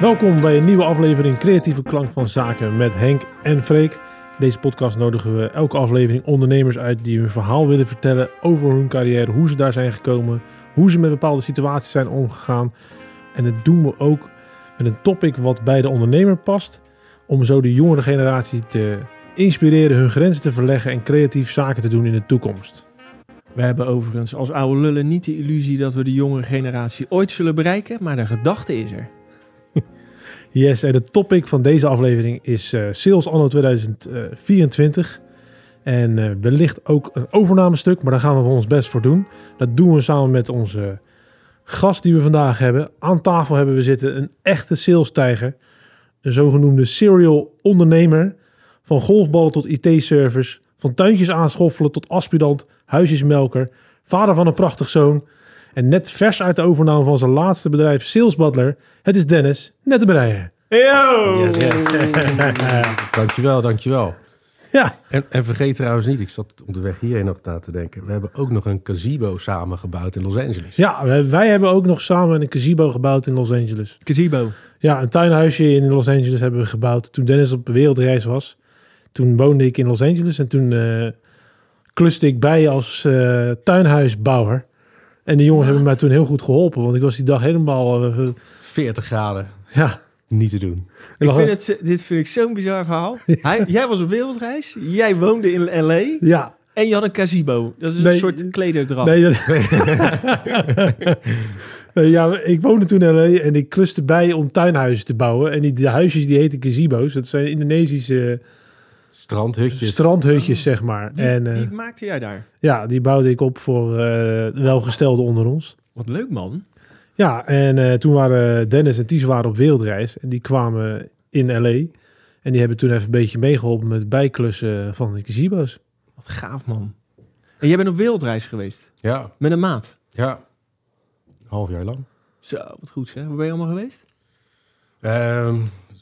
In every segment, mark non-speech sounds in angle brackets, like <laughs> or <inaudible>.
Welkom bij een nieuwe aflevering Creatieve Klank van Zaken met Henk en Freek. Deze podcast nodigen we elke aflevering ondernemers uit die hun verhaal willen vertellen over hun carrière, hoe ze daar zijn gekomen, hoe ze met bepaalde situaties zijn omgegaan. En dat doen we ook met een topic wat bij de ondernemer past, om zo de jongere generatie te inspireren hun grenzen te verleggen en creatief zaken te doen in de toekomst. We hebben overigens als oude lullen niet de illusie dat we de jongere generatie ooit zullen bereiken, maar de gedachte is er. <laughs> Yes, en de topic van deze aflevering is eh, Sales Anno 2024. En eh, wellicht ook een overnamestuk, maar daar gaan we voor ons best voor doen. Dat doen we samen met onze gast die we vandaag hebben. Aan tafel hebben we zitten een echte sales-tijger. Een zogenoemde serial ondernemer. Van golfballen tot IT-service. Van tuintjes aanschoffelen tot aspirant, huisjesmelker. Vader van een prachtig zoon. En net vers uit de overname van zijn laatste bedrijf, Sales Butler. Het is Dennis, net de breier. Yo! Yes, yes. <laughs> dankjewel, dankjewel. Ja, En, en vergeet trouwens niet, ik zat op de weg hierheen nog na te denken. We hebben ook nog een gazebo samen gebouwd in Los Angeles. ja wij, wij hebben ook nog samen een gazebo gebouwd in Los Angeles. Gazebo. Ja, een tuinhuisje in Los Angeles hebben we gebouwd toen Dennis op wereldreis was. Toen woonde ik in Los Angeles en toen eh kluste ik bij als eh, tuinhuisbouwer. En de jongens hebben mij toen heel goed geholpen, want ik was die dag helemaal... eh, 40 graden, ja, niet te doen. Ik vind het, dit vind ik zo'n bizar verhaal. <laughs> Hij, jij was op wereldreis, jij woonde in L.A. ja. en je had een gazebo. Dat is een Nee. soort klederdracht. Nee, dat- <laughs> <laughs> Nee, ja, ik woonde toen in LA en ik kluste bij om tuinhuizen te bouwen. En die de huisjes die heten gazebo's. Dat zijn Indonesische Strandhutjes. strandhutjes, zeg maar. Die, en eh, die maakte jij daar. ja, die bouwde ik op voor eh welgestelden onder ons. Wat leuk man. Ja, en eh, toen waren Dennis en Ties waren op wereldreis. En die kwamen in LA. En die hebben toen even een beetje meegeholpen met bijklussen van de gazebo's. Wat gaaf man. En jij bent op wereldreis geweest. ja, Met een maat. ja. Een half jaar lang. Zo, wat goed zeg. Waar ben je allemaal geweest? Ehm,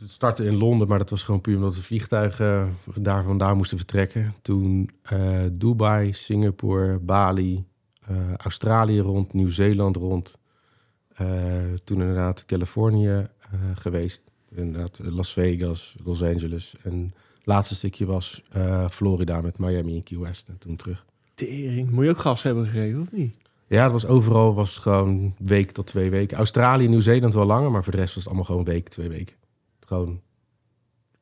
startte in Londen, maar dat was gewoon puur omdat we vliegtuigen daar vandaan moesten vertrekken. Toen eh, Dubai, Singapore, Bali, eh, Australië rond, Nieuw-Zeeland rond. Eh, toen inderdaad Californië eh, geweest. Inderdaad Las Vegas, Los Angeles. En het laatste stukje was eh, Florida met Miami en Key West. En toen terug. Tering. Moet je ook gas hebben gegeven of niet? Ja, het was overal was gewoon week tot twee weken. Australië, Nieuw-Zeeland wel langer, maar voor de rest was het allemaal gewoon week, twee weken. Gewoon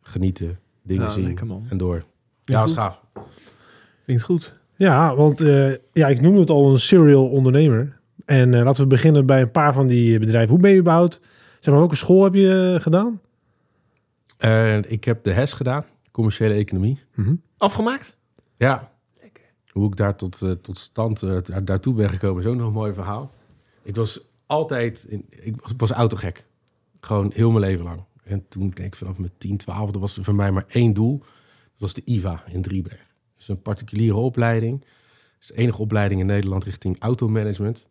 genieten, dingen Ja, zien lekker, man. en door. Ja, Ja, dat is goed. gaaf. Klinkt goed. Ja, want eh, ja, ik noemde het al een serial ondernemer. En eh, laten we beginnen bij een paar van die bedrijven. Hoe ben je überhaupt? Zeg maar, welke school heb je eh, gedaan? En ik heb de HES gedaan, commerciële economie. Afgemaakt? Ja. Hoe ik daar tot, tot stand daar- daartoe ben gekomen, is ook nog een mooi verhaal. Ik was altijd, in, ik was, was autogek. Gewoon heel mijn leven lang. En toen, denk ik vanaf mijn 10, 12, er was er voor mij maar één doel. Dat was de IVA in Drieberg. Dat is een particuliere opleiding. Dat is de enige opleiding in Nederland richting automanagement.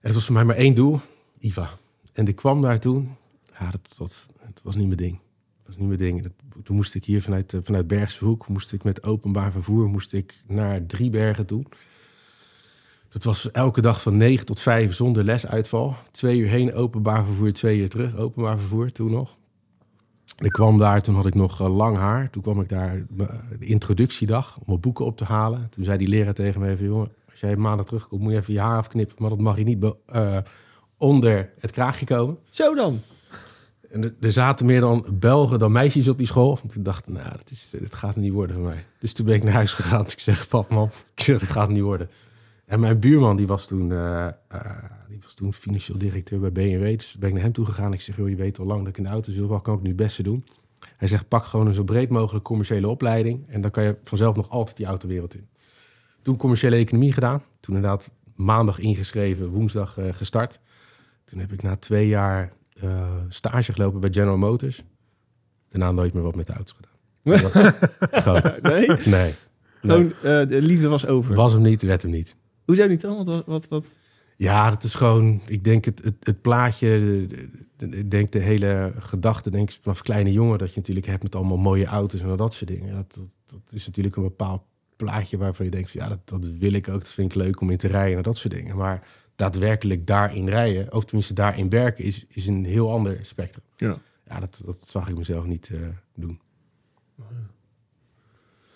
En het was voor mij maar één doel, IVA. En ik kwam daar toen. Ja, dat, dat, dat was niet mijn ding. Dat was niet mijn ding. Dat, toen moest ik hier vanuit, eh, vanuit Bergse Hoek, moest ik met openbaar vervoer, moest ik naar Driebergen toe. Dat was elke dag van 9 tot 5 zonder lesuitval. Twee uur heen openbaar vervoer, twee uur terug openbaar vervoer toen nog. Ik kwam daar, toen had ik nog eh, lang haar. Toen kwam ik daar eh, de introductiedag om mijn boeken op te halen. Toen zei die leraar tegen me even, jongen, als jij maandag terugkomt, moet je even je haar afknippen. Maar dat mag je niet eh, onder het kraagje komen. Zo dan. En er- zaten meer dan Belgen dan meisjes op die school. Want ik dacht, nou, dat, is, dit gaat niet worden voor mij. Dus toen ben ik naar huis gegaan. Ik zeg, pap, zeg, dit gaat niet worden. En mijn buurman, die was toen, eh, eh, die was toen financieel directeur bij BMW. Dus ben ik naar hem toe gegaan. Ik zeg, joh, je weet al lang dat ik in de auto zit. Wat kan ik nu het beste doen? Hij zegt, pak gewoon een zo breed mogelijk commerciële opleiding. En dan kan je vanzelf nog altijd die autowereld in. Toen commerciële economie gedaan. Toen inderdaad maandag ingeschreven, woensdag eh, gestart. Toen heb ik na twee jaar stage gelopen bij General Motors. Daarna nooit meer wat met de auto's gedaan. <laughs> Nee? nee. nee. Gewoon, de liefde was over. Was hem niet, werd hem niet. Hoezo niet dan? Wat, wat, wat? Ja, dat is gewoon, ik denk het, het, het plaatje, de, de- de- ik denk de hele gedachte, denk ik, vanaf kleine jongen, dat je natuurlijk hebt met allemaal mooie auto's en dat soort dingen. Dat, dat, dat is natuurlijk een bepaald plaatje waarvan je denkt, ja, dat, dat wil ik ook, dat vind ik leuk om in te rijden en dat soort dingen. Maar daadwerkelijk daarin rijden, of tenminste daarin werken, is, is een heel ander spectrum. Ja. Ja, dat, dat zag ik mezelf niet eh, doen.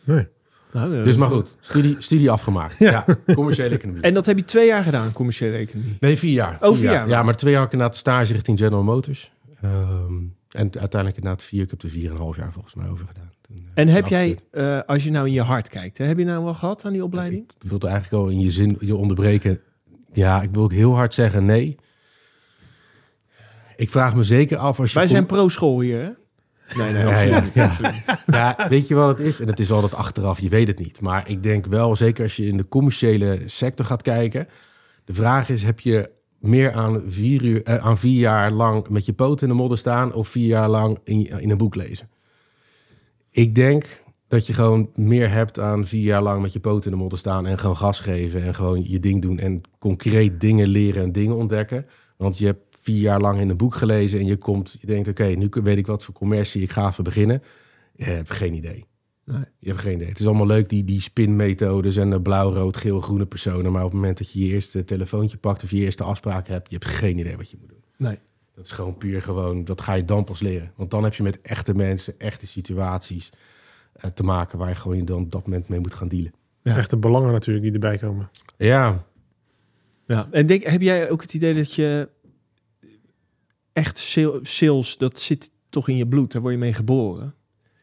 Nee. Nou, Dus maar goed, studie, studie afgemaakt. <laughs> Ja. commerciële economie. En dat heb je twee jaar gedaan, commerciële economie. nee, vier jaar. Oh, vier jaar. Ja, maar twee jaar heb ik inderdaad stage richting General Motors. Ehm, en uiteindelijk inderdaad vier, ik heb er vier en een half jaar volgens mij over gedaan. Toen, eh, En heb jij, eh, als je nou in je hart kijkt, hè, heb je nou wel gehad aan die opleiding? Ik wilde eigenlijk al in je zin je onderbreken. Ja, ik wil ook heel hard zeggen nee. Ik vraag me zeker af als je... Wij zijn pro-school hier, hè? Nee, nee, absoluut niet. Ja, weet je wat het is? En het is altijd achteraf, je weet het niet. Maar ik denk wel, zeker als je in de commerciële sector gaat kijken. De vraag is, heb je meer aan vier, uur, eh, aan vier jaar lang met je poot in de modder staan... of vier jaar lang in, in een boek lezen? Ik denk dat je gewoon meer hebt aan vier jaar lang met je poot in de modder staan... en gewoon gas geven en gewoon je ding doen... en concreet dingen leren en dingen ontdekken. Want je hebt vier jaar lang in een boek gelezen en je komt... je denkt, oké, nu weet ik wat voor commercie, ik ga even beginnen... Je hebt geen idee. Nee. Je hebt geen idee. Het is allemaal leuk, die, die spinmethodes en de blauw, rood, geel, groene personen. Maar op het moment dat je je eerste telefoontje pakt of je eerste afspraak hebt, je hebt geen idee wat je moet doen. Nee. Dat is gewoon puur gewoon, dat ga je dan pas leren. Want dan heb je met echte mensen, echte situaties eh, te maken waar je gewoon dan op dat moment mee moet gaan dealen. Ja. Echte belangen natuurlijk die erbij komen. Ja, Ja. En denk, heb jij ook het idee dat je echt sale- sales, dat zit toch in je bloed, daar word je mee geboren.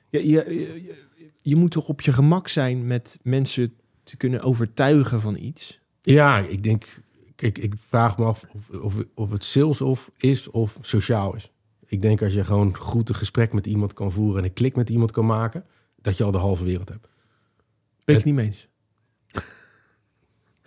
Je, je, je, je moet toch op je gemak zijn met mensen te kunnen overtuigen van iets. ja ik denk, kijk, ik vraag me af of, of, of het sales of is of sociaal is. Ik denk als je gewoon goed een gesprek met iemand kan voeren en een klik met iemand kan maken, dat je al de halve wereld hebt. Ben ik Het- niet mee eens.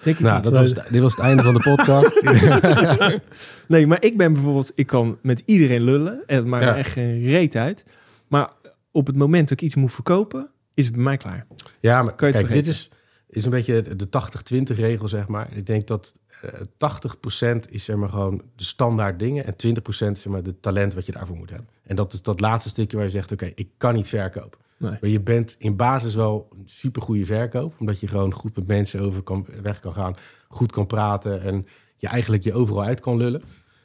Denk ik Nou, niet. dat was, het- dit was het einde van de podcast. <laughs> <laughs> Nee, maar ik ben bijvoorbeeld, ik kan met iedereen lullen. En het maakt Ja. me echt geen reet uit. Maar op het moment dat ik iets moet verkopen, is het bij mij klaar. Ja, maar Kan je kijk, dit is, is een beetje de 80-20 regel, zeg maar. Ik denk dat eh 80% is zeg maar gewoon de standaard dingen en 20% zeg maar de talent wat je daarvoor moet hebben. En dat is dat laatste stukje waar je zegt, oké, ik kan niet verkopen. Nee. Maar je bent in basis wel een supergoeie verkoop, omdat je gewoon goed met mensen over kan, weg kan gaan, goed kan praten en je eigenlijk je overal uit kan lullen.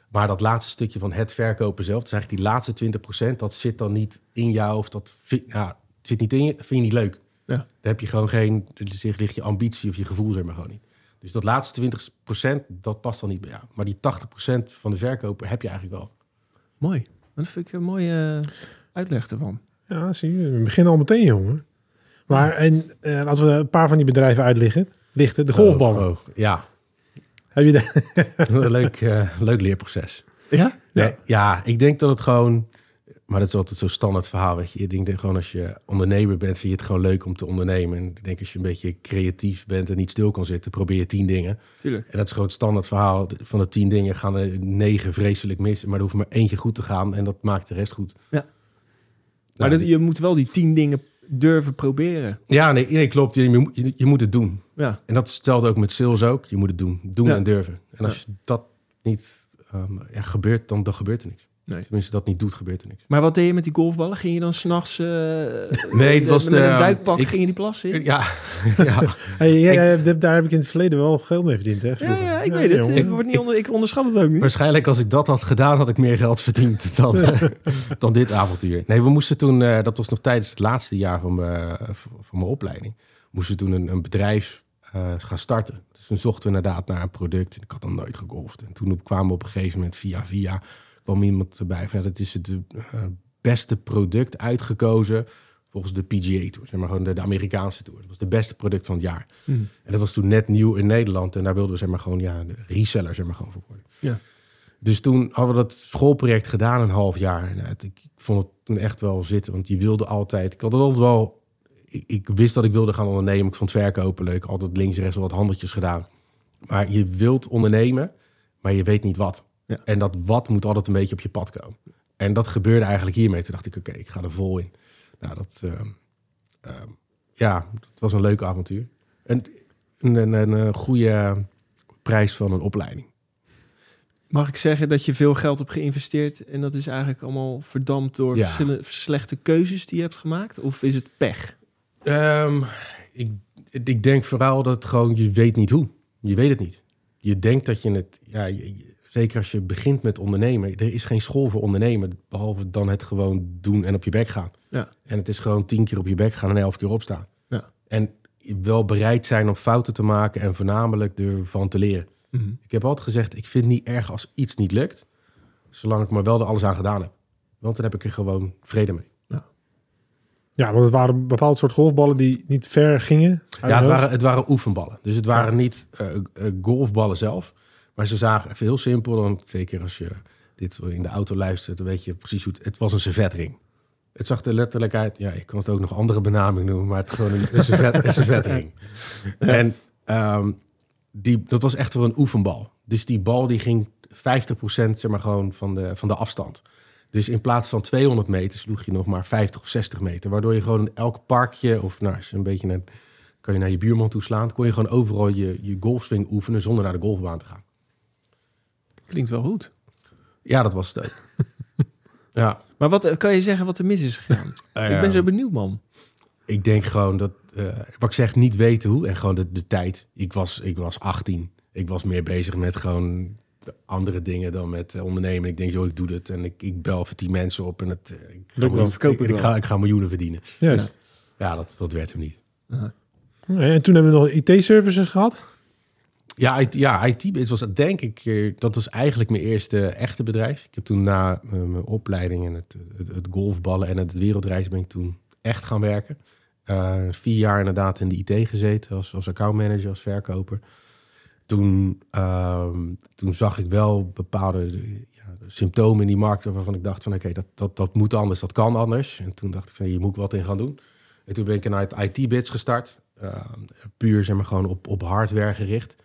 Maar dat laatste stukje van het verkopen zelf, dus eigenlijk die laatste 20%, dat zit dan niet in jou of dat vind, nou, zit niet in je, vind je niet leuk. Ja. Daar heb je gewoon geen, er ligt je ambitie of je gevoel zeg maar gewoon niet. Dus dat laatste 20%, dat past dan niet bij jou. Maar die 80% van de verkoper heb je eigenlijk wel. Mooi. Dat vind ik een mooie eh, uitleg ervan. Ja, zie je. We beginnen al meteen, jongen. Maar en, eh, als we een paar van die bedrijven uitliggen, lichten, de golfballen. Oh, oh, ja, Heb je de, <laughs> een leuk, eh, leuk leerproces. Ja? Nee, ja, ik denk dat het gewoon... Maar dat is altijd zo'n standaard verhaal, weet je. Ik denk dat gewoon als je ondernemer bent, vind je het gewoon leuk om te ondernemen. En ik denk als je een beetje creatief bent en niet stil kan zitten, probeer je tien dingen. Tuurlijk. En dat is gewoon het standaard verhaal. Van de tien dingen gaan er negen vreselijk mis. Maar er hoeft maar eentje goed te gaan en dat maakt de rest goed. Ja. Maar dat, je moet wel die tien dingen durven proberen. Ja, nee, nee klopt. Je, je, moet- je, moet het doen. Ja. En dat is hetzelfde ook met sales ook. Je moet het doen. Doen Ja. en durven. En als dat niet ehm, ja, gebeurt, dan, dan gebeurt er niks. Nee. Tenminste, dat niet doet, gebeurt er niks. Maar wat deed je met die golfballen? Ging je dan s'nachts uh, <laughs> Nee, het was met de- een duikpak ik- ging je die plas in? Ja, <laughs> ja. hey, hebt- daar heb ik in het verleden wel geld mee verdiend. Hè, Ja, vroeger. ja, ik weet het. Ik, word niet onder, ik onderschat het ook niet. Waarschijnlijk als ik dat had gedaan, had ik meer geld verdiend dan, <laughs> dan dit avontuur. Nee, we moesten toen, eh, dat was nog tijdens het laatste jaar van mijn, van mijn opleiding, moesten we toen een, een bedrijf eh, gaan starten. Dus toen zochten we inderdaad naar een product. En ik had dan nooit gegolfd. En toen kwamen we op een gegeven moment via via, kwam iemand erbij van, ja, dat is het eh, beste product uitgekozen volgens de PGA Tour. Zeg maar gewoon de, de Amerikaanse Tour. Dat was het beste product van het jaar. Hmm. En dat was toen net nieuw in Nederland. En daar wilden we zeg maar gewoon ja, de reseller zeg maar gewoon voor worden. Ja. Dus toen hadden we dat schoolproject gedaan een half jaar. En het, ik vond het toen echt wel zitten. Want je wilde altijd... Ik had het altijd wel... Ik, ik wist dat ik wilde gaan ondernemen. Ik vond verkopen leuk. Altijd links en rechts wat handeltjes gedaan. Maar je wilt ondernemen, maar je weet niet wat. Ja. En dat wat moet altijd een beetje op je pad komen. En dat gebeurde eigenlijk hiermee. Toen dacht ik, oké, ik ga er vol in. Nou, dat... ehm, ehm, ja, het was een leuk avontuur. En een, een, een, een goede prijs van een opleiding. Mag ik zeggen dat je veel geld hebt geïnvesteerd en dat is eigenlijk allemaal verdampt door Ja. verschillende slechte keuzes die je hebt gemaakt? Of is het pech? Ehm, ik, ik denk vooral dat gewoon, je weet niet hoe. Je weet het niet. je denkt dat je het, ja, je- zeker als je begint met ondernemen, er is geen school voor ondernemen, behalve dan het gewoon doen en op je bek gaan. Ja. En het is gewoon tien keer op je bek gaan en elf keer opstaan. Ja. En wel bereid zijn om fouten te maken en voornamelijk ervan te leren. Mhm. Ik heb altijd gezegd, ik vind het niet erg als iets niet lukt, zolang ik maar wel er alles aan gedaan heb. Want dan heb ik er gewoon vrede mee. Ja, want het waren een bepaald soort golfballen die niet ver gingen. Ja, het waren, het waren oefenballen. Dus het waren niet eh, eh, golfballen zelf. Maar ze zagen even heel simpel. Dan, zeker als je dit in de auto luistert, dan weet je precies hoe het... Het was een servetring. Het zag er letterlijk uit... Ja, ik kan het ook nog andere benaming noemen, maar het is gewoon een, een, servet, een servetring. <laughs> En ehm, die, dat was echt wel een oefenbal. Dus die bal die ging 50% zeg maar gewoon van de, van de afstand. Dus in plaats van 200 meter sloeg je nog maar 50 of 60 meter. Waardoor je gewoon in elk parkje, of nou, een beetje naar, kan je naar je buurman toe slaan, kon je gewoon overal je, je golfswing oefenen zonder naar de golfbaan te gaan. Klinkt wel goed. Ja, dat was het ook. <laughs> ja, Maar wat eh, kan je zeggen wat er mis is gegaan? <laughs> Ik ben zo benieuwd, man. Ik denk gewoon dat, eh, wat ik zeg, niet weten hoe. En gewoon de, de tijd. Ik was, ik was 18. Ik was meer bezig met gewoon andere dingen dan met eh, ondernemen. Ik denk, joh, ik doe het. En ik, ik bel voor tien mensen op. En het, ik, ga miljoen- ik, ga, ik ga miljoenen verdienen. Juist. Ja, dat, dat werd hem niet. En toen hebben we nog IT-services gehad. Ja, IT, ja, IT het was denk ik, eh, dat was eigenlijk mijn eerste echte bedrijf. Ik heb toen na eh, mijn opleiding en het, het, het golfballen en het wereldreis ben ik toen echt gaan werken. Eh, vier jaar inderdaad in de IT gezeten als, als accountmanager, als verkoper. Toen, ehm, toen zag ik wel bepaalde ja, symptomen in die markt waarvan ik dacht van oké, dat, dat, dat moet anders, dat kan anders. En toen dacht ik van hier moet wat in gaan doen. En toen ben ik een IT-bits gestart. Eh, puur zeg maar gewoon op, op hardware gericht.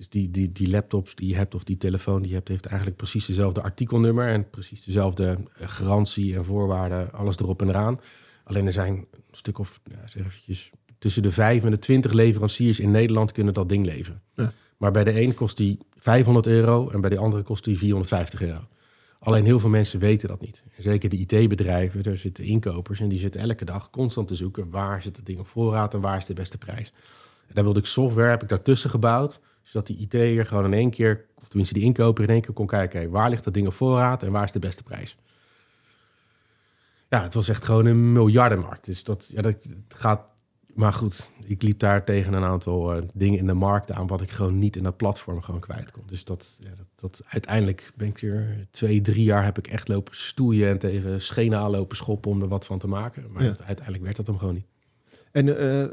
Dus die, die, die laptops die je hebt of die telefoon die je hebt, heeft eigenlijk precies dezelfde artikelnummer en precies dezelfde eh, garantie en voorwaarden, alles erop en eraan. Alleen er zijn een stuk of ja, zeg eventjes, tussen de 5 en de 20 leveranciers in Nederland kunnen dat ding leveren. Ja. Maar bij de een kost die 500 euro en bij de andere kost die 450 euro. Alleen heel veel mensen weten dat niet. Zeker de IT-bedrijven, daar zitten inkopers en die zitten elke dag constant te zoeken waar zit het ding op voorraad en waar is de beste prijs. En daar wilde ik software, heb ik daartussen gebouwd, zodat die IT'er gewoon in één keer, of tenminste die inkoper in één keer kon kijken, waar ligt dat ding op voorraad en waar is de beste prijs. Ja, het was echt gewoon een miljardenmarkt. Dus dat, ja, dat gaat. Maar goed, ik liep daar tegen een aantal eh, dingen in de markt aan, wat ik gewoon niet in dat platform gewoon kwijt kon. Dus dat, ja, dat, dat uiteindelijk ben ik hier twee, drie jaar heb ik echt lopen stoeien en tegen schenen aan lopen schoppen om er wat van te maken. Maar Ja. uiteindelijk werd dat hem gewoon niet. En eh,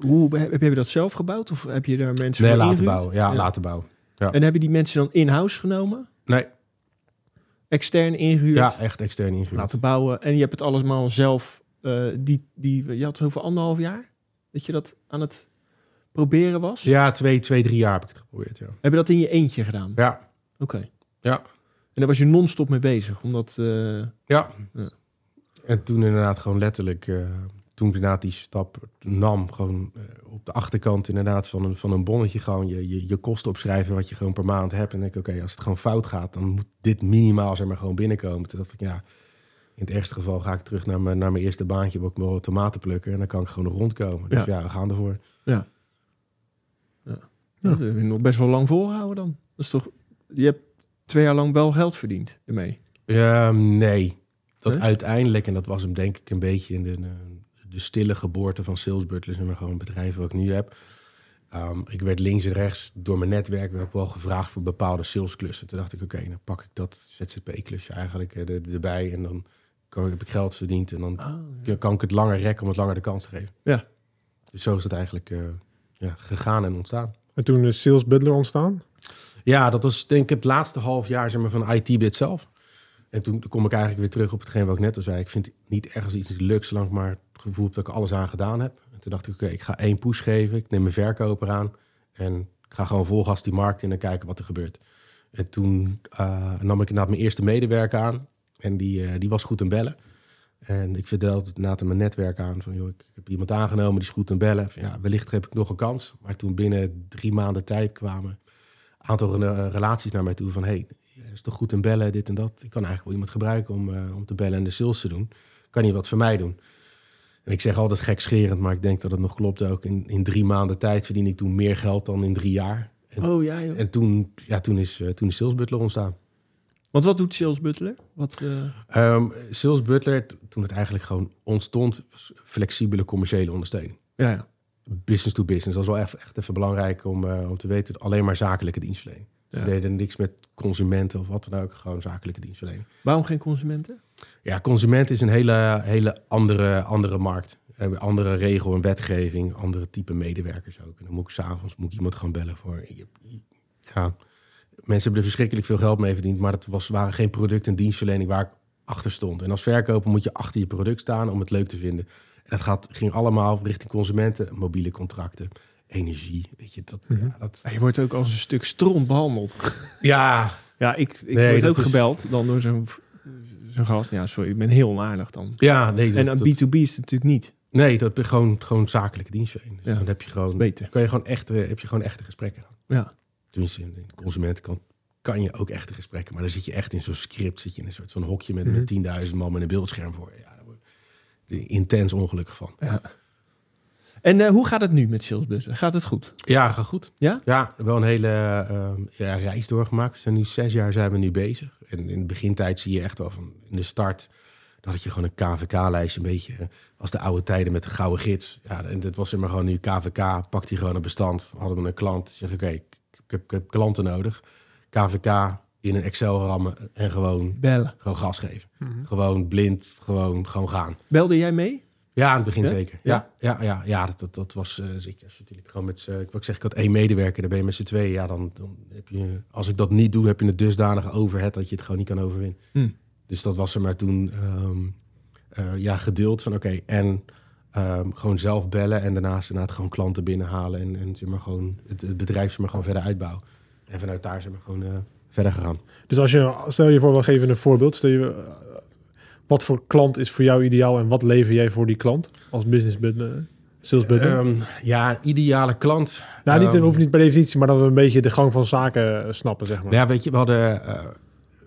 hoe heb je dat zelf gebouwd? Of heb je daar mensen Nee, voor laten bouwen. Ja, laten bouwen. En hebben die mensen dan in-house genomen? Nee, Extern ingehuurd? ja, echt extern ingehuurd. laten bouwen. En je hebt het allemaal zelf, eh, die, die, je had het over anderhalf jaar? Dat je dat aan het proberen was? Ja, twee, twee, drie jaar heb ik het geprobeerd, ja. Heb je dat in je eentje gedaan? Ja, Oké. ja. En daar was je non-stop mee bezig? Omdat, eh, Ja. Ja. En toen inderdaad gewoon letterlijk, toen ik inderdaad die stap nam, gewoon eh, op de achterkant inderdaad van een, van een bonnetje gewoon je, je, je kosten opschrijven wat je gewoon per maand hebt. En denk ik, oké, als het gewoon fout gaat, dan moet dit minimaal zeg maar gewoon binnenkomen. Toen dacht ik, ja, in het ergste geval ga ik terug naar mijn, naar mijn eerste baantje, waar ik wel wat tomaten plukken en dan kan ik gewoon rondkomen. Dus Ja. ja, we gaan ervoor. dat heb je nog best wel lang volgehouden dan. Dat is toch, je hebt twee jaar lang wel geld verdiend ermee. Ja, nee. Dat Nee? uiteindelijk, en dat was hem denk ik een beetje in de, eh, de stille geboorte van Sales Butlers en gewoon bedrijven wat ik nu heb. Ehm, ik werd links en rechts door mijn netwerk werd wel gevraagd voor bepaalde salesklussen. Toen dacht ik, oké, dan pak ik dat ZZP-klusje eigenlijk eh, er- erbij en dan kan, heb ik geld verdiend en dan kan- kan ik het langer rekken om het langer de kans te geven. Ja. Dus zo is het eigenlijk eh, ja, gegaan en ontstaan. En toen is Sales Butler ontstaan. Ja, dat was denk ik het laatste half jaar zeg maar, van IT-bit zelf. En toen kom ik eigenlijk weer terug op hetgeen wat ik net al zei. Ik vind niet ergens iets lukt, zolang maar het gevoel heb dat ik alles aan gedaan heb. En toen dacht ik, oké, ik ga één push geven. Ik neem mijn verkoper aan. En ik ga gewoon vol gas die markt in en kijken wat er gebeurt. En toen eh, nam ik inderdaad mijn eerste medewerker aan. En die, eh, die was goed in bellen. En ik vertelde het mijn netwerk aan. Van, joh, ik heb iemand aangenomen, die is goed in bellen. Ja, wellicht heb ik nog een kans. Maar toen binnen drie maanden tijd kwamen een aantal relaties naar mij toe. Van, hey, is toch goed in bellen, dit en dat. Ik kan eigenlijk wel iemand gebruiken om, eh, om te bellen en de sales te doen. Kan je wat voor mij doen? En ik zeg altijd gekscherend, maar ik denk dat het nog klopt ook. In, in drie maanden tijd verdien ik toen meer geld dan in drie jaar. En, Oh ja, joh. en toen, ja, toen, is, eh, toen is Sales Butler ontstaan. Want wat doet Sales Butler? Wat, Sales Butler, toen het eigenlijk gewoon ontstond, was flexibele commerciële ondersteuning. ja, ja. Business to business. Dat was wel echt, echt even belangrijk om, om te weten. Alleen maar zakelijke dienstverlening. Ja. we deden niks met consumenten of wat dan ook. Gewoon zakelijke dienstverlening. Waarom geen consumenten? Ja, consument is een hele, hele andere, andere markt. Hebben andere regel en wetgeving, andere type medewerkers ook. En dan moet ik s'avonds moet ik iemand gaan bellen voor. Ja, mensen hebben er verschrikkelijk veel geld mee verdiend, maar het was, waren geen product- en dienstverlening waar ik achter stond. En als verkoper moet je achter je product staan om het leuk te vinden. En dat gaat, ging allemaal richting consumenten, mobiele contracten, energie. Weet je, dat, Mhm. ja, dat, Ja, je wordt ook als een stuk stront behandeld. <laughs> ja, Ja, ik, ik Nee, word ook is- gebeld dan door zo'n zo'n gast. Ja, sorry, ik ben heel onaardig dan. ja, nee, dat, en dat- B2B is het natuurlijk niet. nee, dat is gewoon, gewoon zakelijke dienstverlening. Dus Ja. dan heb je gewoon, beter. kan je gewoon echte, heb je gewoon echte gesprekken. Ja. Tenminste, in de consumentenkant kan je ook echte gesprekken. Maar dan zit je echt in zo'n script, zit je in een soort van hokje met, Mhm. met 10.000 man met een beeldscherm voor je. Ja, daar word je intens ongelukkig van. En eh, hoe gaat het nu met Sales Butler? Gaat het goed? Ja, gaat goed. Ja? Ja, wel een hele ehm, ja, reis doorgemaakt. We zijn nu zes jaar zijn we nu bezig. En in de begintijd zie je echt wel van in de start... dat had je gewoon een KVK-lijstje, een beetje eh, als de oude tijden met de gouden gids. Ja, en dit was zeg maar gewoon nu KVK, pakt hij gewoon een bestand. Hadden we een klant, zeg oké, ik, ik heb klanten nodig. KVK in een Excel rammen en gewoon, Bellen. gewoon gas geven. Mhm. Gewoon blind, gewoon, gewoon gaan. Belde jij mee? Ja, in het begin Ja? zeker. Ja? Ja, ja, ja, ja dat, dat, dat was zeker. Als je natuurlijk gewoon met z'n- wat ik zeg, ik had één medewerker, dan ben je met z'n tweeën. Ja, dan, dan heb je, als ik dat niet doe, heb je een dusdanige overhead dat je het gewoon niet kan overwinnen. Hm. Dus dat was er maar toen ehm, eh, ja, gedeeld van oké, en ehm, gewoon zelf bellen en daarnaast inderdaad gewoon klanten binnenhalen en, en zeg maar gewoon het, het bedrijf zeg maar gewoon verder uitbouwen. En vanuit daar zijn we gewoon eh, verder gegaan. Dus als je, stel je voor, we geven een voorbeeld. Stel je, wat voor klant is voor jou ideaal en wat lever jij voor die klant als business butler, sales butler? Ehm, ja, ideale klant. nou, niet, ehm, hoeft niet per definitie, maar dat we een beetje de gang van zaken eh, snappen, zeg maar. Nou ja, weet je, we hadden eh,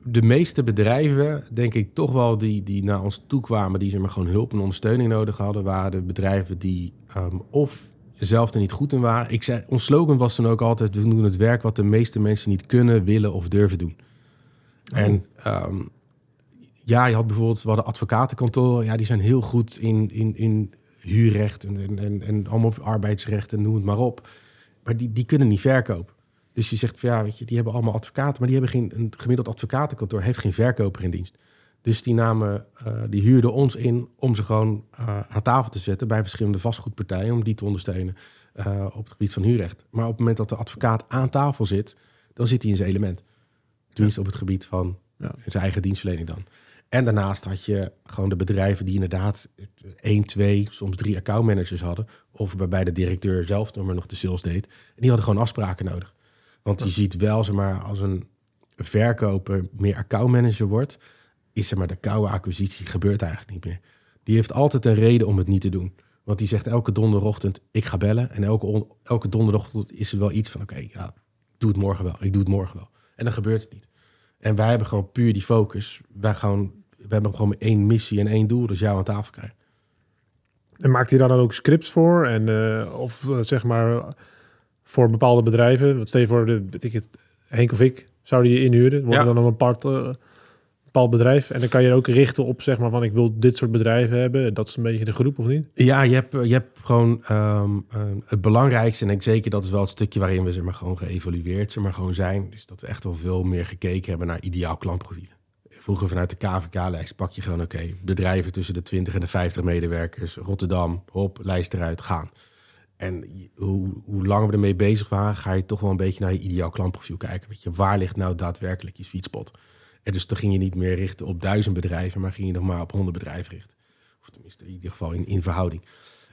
de meeste bedrijven, denk ik toch wel, die, die naar ons toe kwamen, die zeg maar gewoon hulp en ondersteuning nodig hadden, waren de bedrijven die ehm, of zelf er niet goed in waren. Ik zei, ons slogan was dan ook altijd, we doen het werk wat de meeste mensen niet kunnen, willen of durven doen. En ehm, ja, je had bijvoorbeeld, we hadden advocatenkantoren, ja, die zijn heel goed in, in, in huurrecht en, en, en, en allemaal arbeidsrecht en noem het maar op. Maar die, die kunnen niet verkopen. Dus je zegt van ja, weet je, die hebben allemaal advocaten, maar die hebben geen, een gemiddeld advocatenkantoor heeft geen verkoper in dienst. Dus die namen, eh, die huurden ons in om ze gewoon eh, aan tafel te zetten bij verschillende vastgoedpartijen, om die te ondersteunen eh, op het gebied van huurrecht. Maar op het moment dat de advocaat aan tafel zit, dan zit hij in zijn element. Tenminste op het gebied van Ja. zijn eigen dienstverlening dan. En daarnaast had je gewoon de bedrijven die inderdaad één, twee, soms drie accountmanagers hadden. Of waarbij de directeur zelf nog maar nog de sales deed. En die hadden gewoon afspraken nodig. Want je ziet wel, zeg maar, als een verkoper meer accountmanager wordt, is zeg maar de koude acquisitie gebeurt eigenlijk niet meer. Die heeft altijd een reden om het niet te doen. Want die zegt elke donderochtend, ik ga bellen. En elke, elke donderochtend is er wel iets van, oké, ja, ik doe het morgen wel. Ik doe het morgen wel. En dan gebeurt het niet. En wij hebben gewoon puur die focus. Wij gewoon, we hebben gewoon één missie en één doel, is jou aan tafel krijgen. En maakt hij daar dan ook scripts voor? En, eh, of eh, zeg maar voor bepaalde bedrijven? Want stel je voor, de, ik het, Henk of ik zouden je inhuren. Wordt Ja. dan een apart, eh, bepaald bedrijf. En dan kan je ook richten op, zeg maar, van ik wil dit soort bedrijven hebben. Dat is een beetje de groep, of niet? Ja, je hebt, je hebt gewoon ehm, eh, het belangrijkste. En ik zeker dat is wel het stukje waarin we zeg maar, gewoon geëvalueerd zeg maar, gewoon zijn. Dus dat we echt wel veel meer gekeken hebben naar ideaal klantprofielen. Vroeger vanuit de KVK-lijst pak je gewoon, oké, bedrijven tussen de 20 en de 50 medewerkers. Rotterdam, hop, lijst eruit, gaan. En hoe, hoe langer we ermee bezig waren, ga je toch wel een beetje naar je ideaal klantprofiel kijken. Weet je, waar ligt nou daadwerkelijk je sweet spot? En dus toen ging je niet meer richten op duizend bedrijven, maar ging je nog maar op honderd bedrijven richten. Of tenminste, in ieder geval in, in verhouding.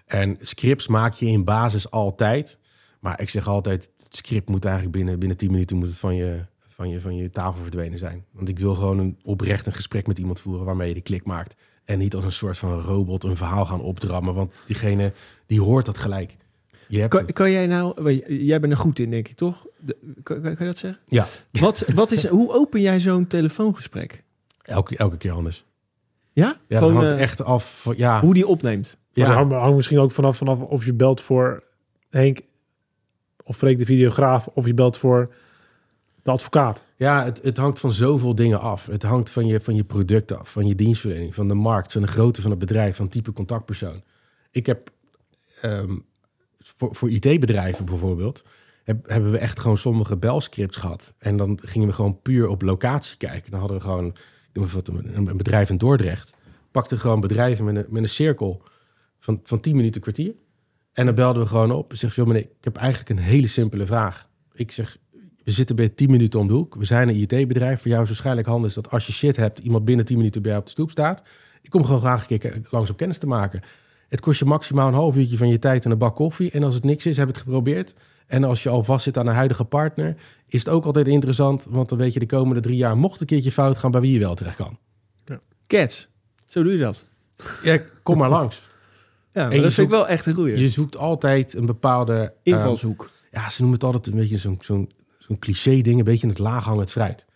En scripts maak je in basis altijd. Maar ik zeg altijd, het script moet eigenlijk binnen, binnen 10 minuten moet het van je, van, je, van je tafel verdwenen zijn. Want ik wil gewoon een, oprecht een gesprek met iemand voeren waarmee je de klik maakt. En niet als een soort van robot een verhaal gaan opdrammen. Want diegene die hoort dat gelijk. Je hebt Kan, jij nou, jij bent er goed in, denk ik, toch? De- kan, je dat zeggen? Ja, Wat, wat is, hoe open jij zo'n telefoongesprek? elke, elke keer anders. Ja? Ja, dat Gewoon, hangt eh, echt af. van- Ja, Hoe die opneemt. Maar ja. dat hangt, hangt misschien ook vanaf, vanaf of je belt voor Henk of Freek de videograaf, of je belt voor de advocaat. Ja, het, het hangt van zoveel dingen af. Het hangt van je, van je product af, van je dienstverlening, van de markt, van de grootte van het bedrijf, van type contactpersoon. Ik heb ehm, voor, voor IT-bedrijven bijvoorbeeld, heb- hebben we echt gewoon sommige belscripts gehad. En dan gingen we gewoon puur op locatie kijken. Dan hadden we gewoon, een, een bedrijf in Dordrecht. Pakte gewoon bedrijven met een, met een cirkel van, van 10 minuten kwartier. En dan belden we gewoon op. Zeg, veel meneer, ik heb eigenlijk een hele simpele vraag. Ik zeg, we zitten bij 10 minuten om de hoek. We zijn een IT-bedrijf. Voor jou is waarschijnlijk handig dat als je shit hebt, iemand binnen 10 minuten bij jou op de stoep staat. Ik kom gewoon graag een keer langs om kennis te maken. Het kost je maximaal een half uurtje van je tijd en een bak koffie. En als het niks is, heb je het geprobeerd. En als je al vast zit aan een huidige partner, is het ook altijd interessant. Want dan weet je de komende drie jaar, mocht een keertje fout gaan, bij wie je wel terecht kan. Cats. Zo doe je dat. Ja, kom maar langs. <laughs> Ja, maar dat vind ik wel echt een goeie. Je zoekt altijd een bepaalde... Invalshoek. ja, ze noemen het altijd een beetje zo'n zo'n zo'n cliché ding, een beetje het laaghangend fruit.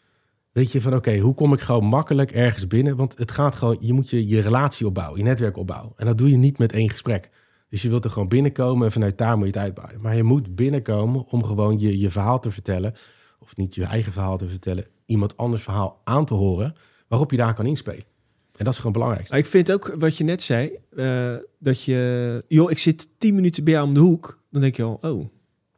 Weet je, van oké, hoe kom ik gewoon makkelijk ergens binnen? Want het gaat gewoon, je moet je, je relatie opbouwen, je netwerk opbouwen. En dat doe je niet met één gesprek. Dus je wilt er gewoon binnenkomen en vanuit daar moet je het uitbouwen. Maar je moet binnenkomen om gewoon je, je verhaal te vertellen. Of niet je eigen verhaal te vertellen, iemand anders verhaal aan te horen, waarop je daar kan inspelen. En dat is gewoon. Maar ik vind ook wat je net zei, eh, dat je, joh, ik zit tien minuten bij jou om de hoek. Dan denk je al, oh,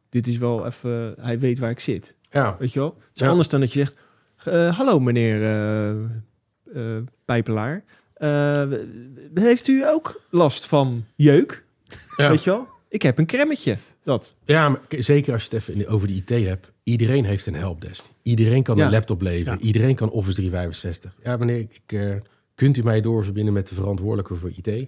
dit is wel even, hij weet waar ik zit. Ja, Weet je wel? Het is Ja. anders dan dat je zegt, eh, hallo meneer eh, eh, Pijpelaar. Heeft u ook last van jeuk? Ja. Weet je wel? Ik heb een kremmetje. Dat. Ja, maar zeker als je het even over de IT hebt. Iedereen heeft een helpdesk. Iedereen kan Ja. een laptop leveren. Iedereen kan Office 365. Ja, meneer, ik, kunt u mij doorverbinden met de verantwoordelijke voor IT?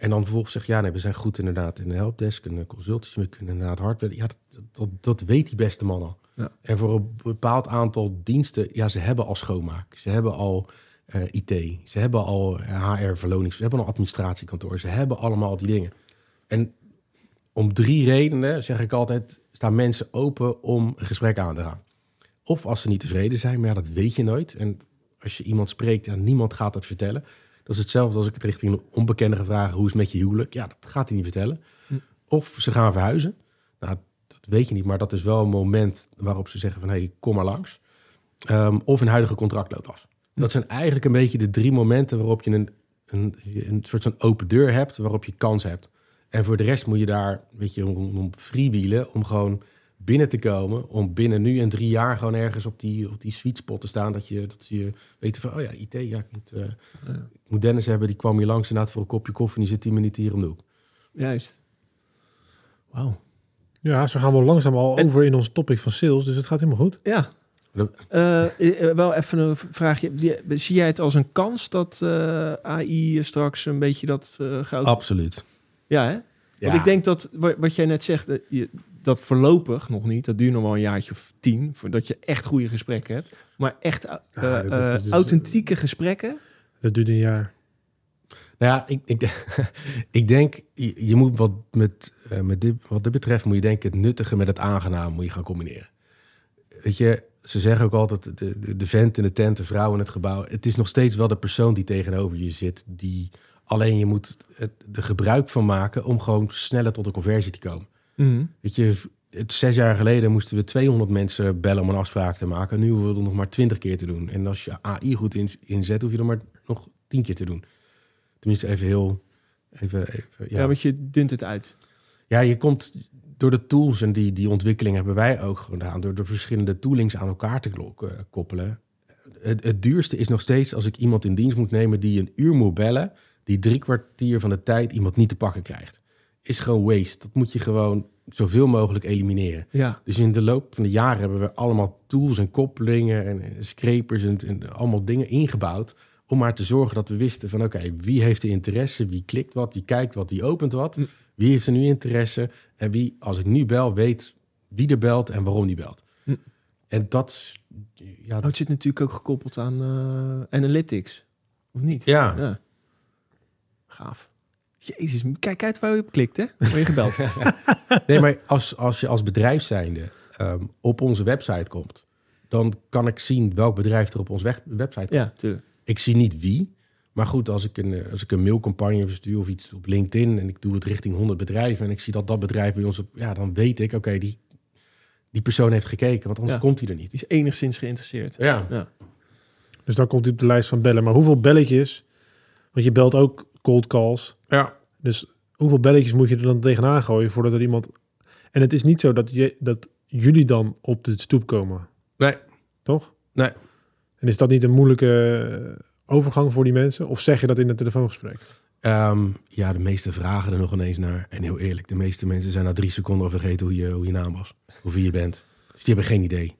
En dan vervolgens zegt, ja, nee, we zijn goed inderdaad in de helpdesk. En de we kunnen inderdaad hardware. Ja, dat, dat, dat weet die beste man al. Ja. En voor een bepaald aantal diensten, ja, ze hebben al schoonmaak. Ze hebben al eh, IT. Ze hebben al HR-verloning. Ze hebben al administratiekantoor. Ze hebben allemaal die dingen. En om drie redenen, zeg ik altijd, staan mensen open om een gesprek aan te gaan. Of als ze niet tevreden zijn, maar ja, dat weet je nooit. En als je iemand spreekt, ja, niemand gaat het vertellen. Dat is hetzelfde als ik het richting een onbekende ga vragen, hoe is het met je huwelijk? Ja, dat gaat hij niet vertellen. Hm. Of ze gaan verhuizen. Nou, dat weet je niet, maar dat is wel een moment waarop ze zeggen van, hé, hey, kom maar langs. Ehm, of een huidige contract loopt af. Dat zijn eigenlijk een beetje de drie momenten waarop je een, een, een soort van open deur hebt, waarop je kans hebt. En voor de rest moet je daar, weet je, om, om freewheelen, om gewoon binnen te komen, om binnen nu en drie jaar gewoon ergens op die, op die sweet spot te staan, dat je, dat je weet van, oh ja, IT, ja, ik moet, eh, ik moet Dennis hebben, die kwam hier langs inderdaad voor een kopje koffie en die zit tien minuten hier om de hoek. Juist. Wauw. Ja, zo gaan we langzaam al En- over in ons topic van sales, dus het gaat helemaal goed. Ja. Eh, eh, wel even een vraagje. Zie jij het als een kans dat eh, AI straks een beetje dat uh, goud... Absoluut. Ja, hè? Ja. Want ik denk dat, wa- wat jij net zegt, je- dat voorlopig nog niet. Dat duurt nog wel een jaartje of tien, voordat je echt goede gesprekken hebt. Maar echt eh, eh, dus- authentieke gesprekken. Dat duurt een jaar. Nou ja, ik, ik, <laughs> ik denk, je, je moet wat, met, eh, met dit, wat dit betreft, moet je denken, het nuttige met het aangenaam moet je gaan combineren. Weet je, ze zeggen ook altijd, de, de, de vent in de tent, de vrouw in het gebouw. Het is nog steeds wel de persoon die tegenover je zit, die alleen je moet het, er gebruik van maken om gewoon sneller tot een conversie te komen. Weet je, het, zes jaar geleden moesten we 200 mensen bellen om een afspraak te maken. Nu hoeven we het nog maar 20 keer te doen. En als je AI goed in- inzet, hoef je er maar nog 10 keer te doen. Tenminste, even heel. Even, even, Ja. ja. want je dunt het uit. ja, je komt door de tools en die, die ontwikkeling hebben wij ook gedaan. Door de verschillende toolings aan elkaar te eh, koppelen. Het, het duurste is nog steeds als ik iemand in dienst moet nemen die een uur moet bellen. Die drie kwartier van de tijd iemand niet te pakken krijgt. Is gewoon waste. Dat moet je gewoon zoveel mogelijk elimineren. Ja. Dus in de loop van de jaren hebben we allemaal tools en koppelingen en scrapers en, en allemaal dingen ingebouwd. Om maar te zorgen dat we wisten van oké, wie heeft de interesse, wie klikt wat, wie kijkt wat, wie opent wat. Hm. Wie heeft er nu interesse en wie, als ik nu bel, weet wie er belt en waarom die belt. Hm. En dat ja, Oh, het zit natuurlijk ook gekoppeld aan eh, analytics. Of niet? ja, Ja. Gaaf. Jezus, kijk uit waar je op klikt, hè? Word je gebeld. <laughs> Nee, maar als, als je als bedrijf zijnde ehm, op onze website komt, dan kan ik zien welk bedrijf er op onze weg- website komt. ja, tuurlijk. Ik zie niet wie. Maar goed, als ik een, eh, als ik een mailcampagne verstuur of iets op LinkedIn en ik doe het richting 100 bedrijven en ik zie dat dat bedrijf bij ons op, ja, dan weet ik, oké, die, die persoon heeft gekeken, want anders Ja. komt hij er niet. Die is enigszins geïnteresseerd. Ja, Dus dan komt hij op de lijst van bellen. Maar hoeveel belletjes? Want je belt ook cold calls. ja. Dus hoeveel belletjes moet je er dan tegenaan gooien voordat er iemand... En het is niet zo dat, je, dat jullie dan op de stoep komen, Nee, toch? Nee. En is dat niet een moeilijke eh, overgang voor die mensen? Of zeg je dat in het telefoongesprek? Ehm, ja, de meeste vragen er nog ineens naar. En heel eerlijk, de meeste mensen zijn na drie seconden al vergeten hoe je, hoe je naam was. Of wie je bent. Dus die hebben geen idee.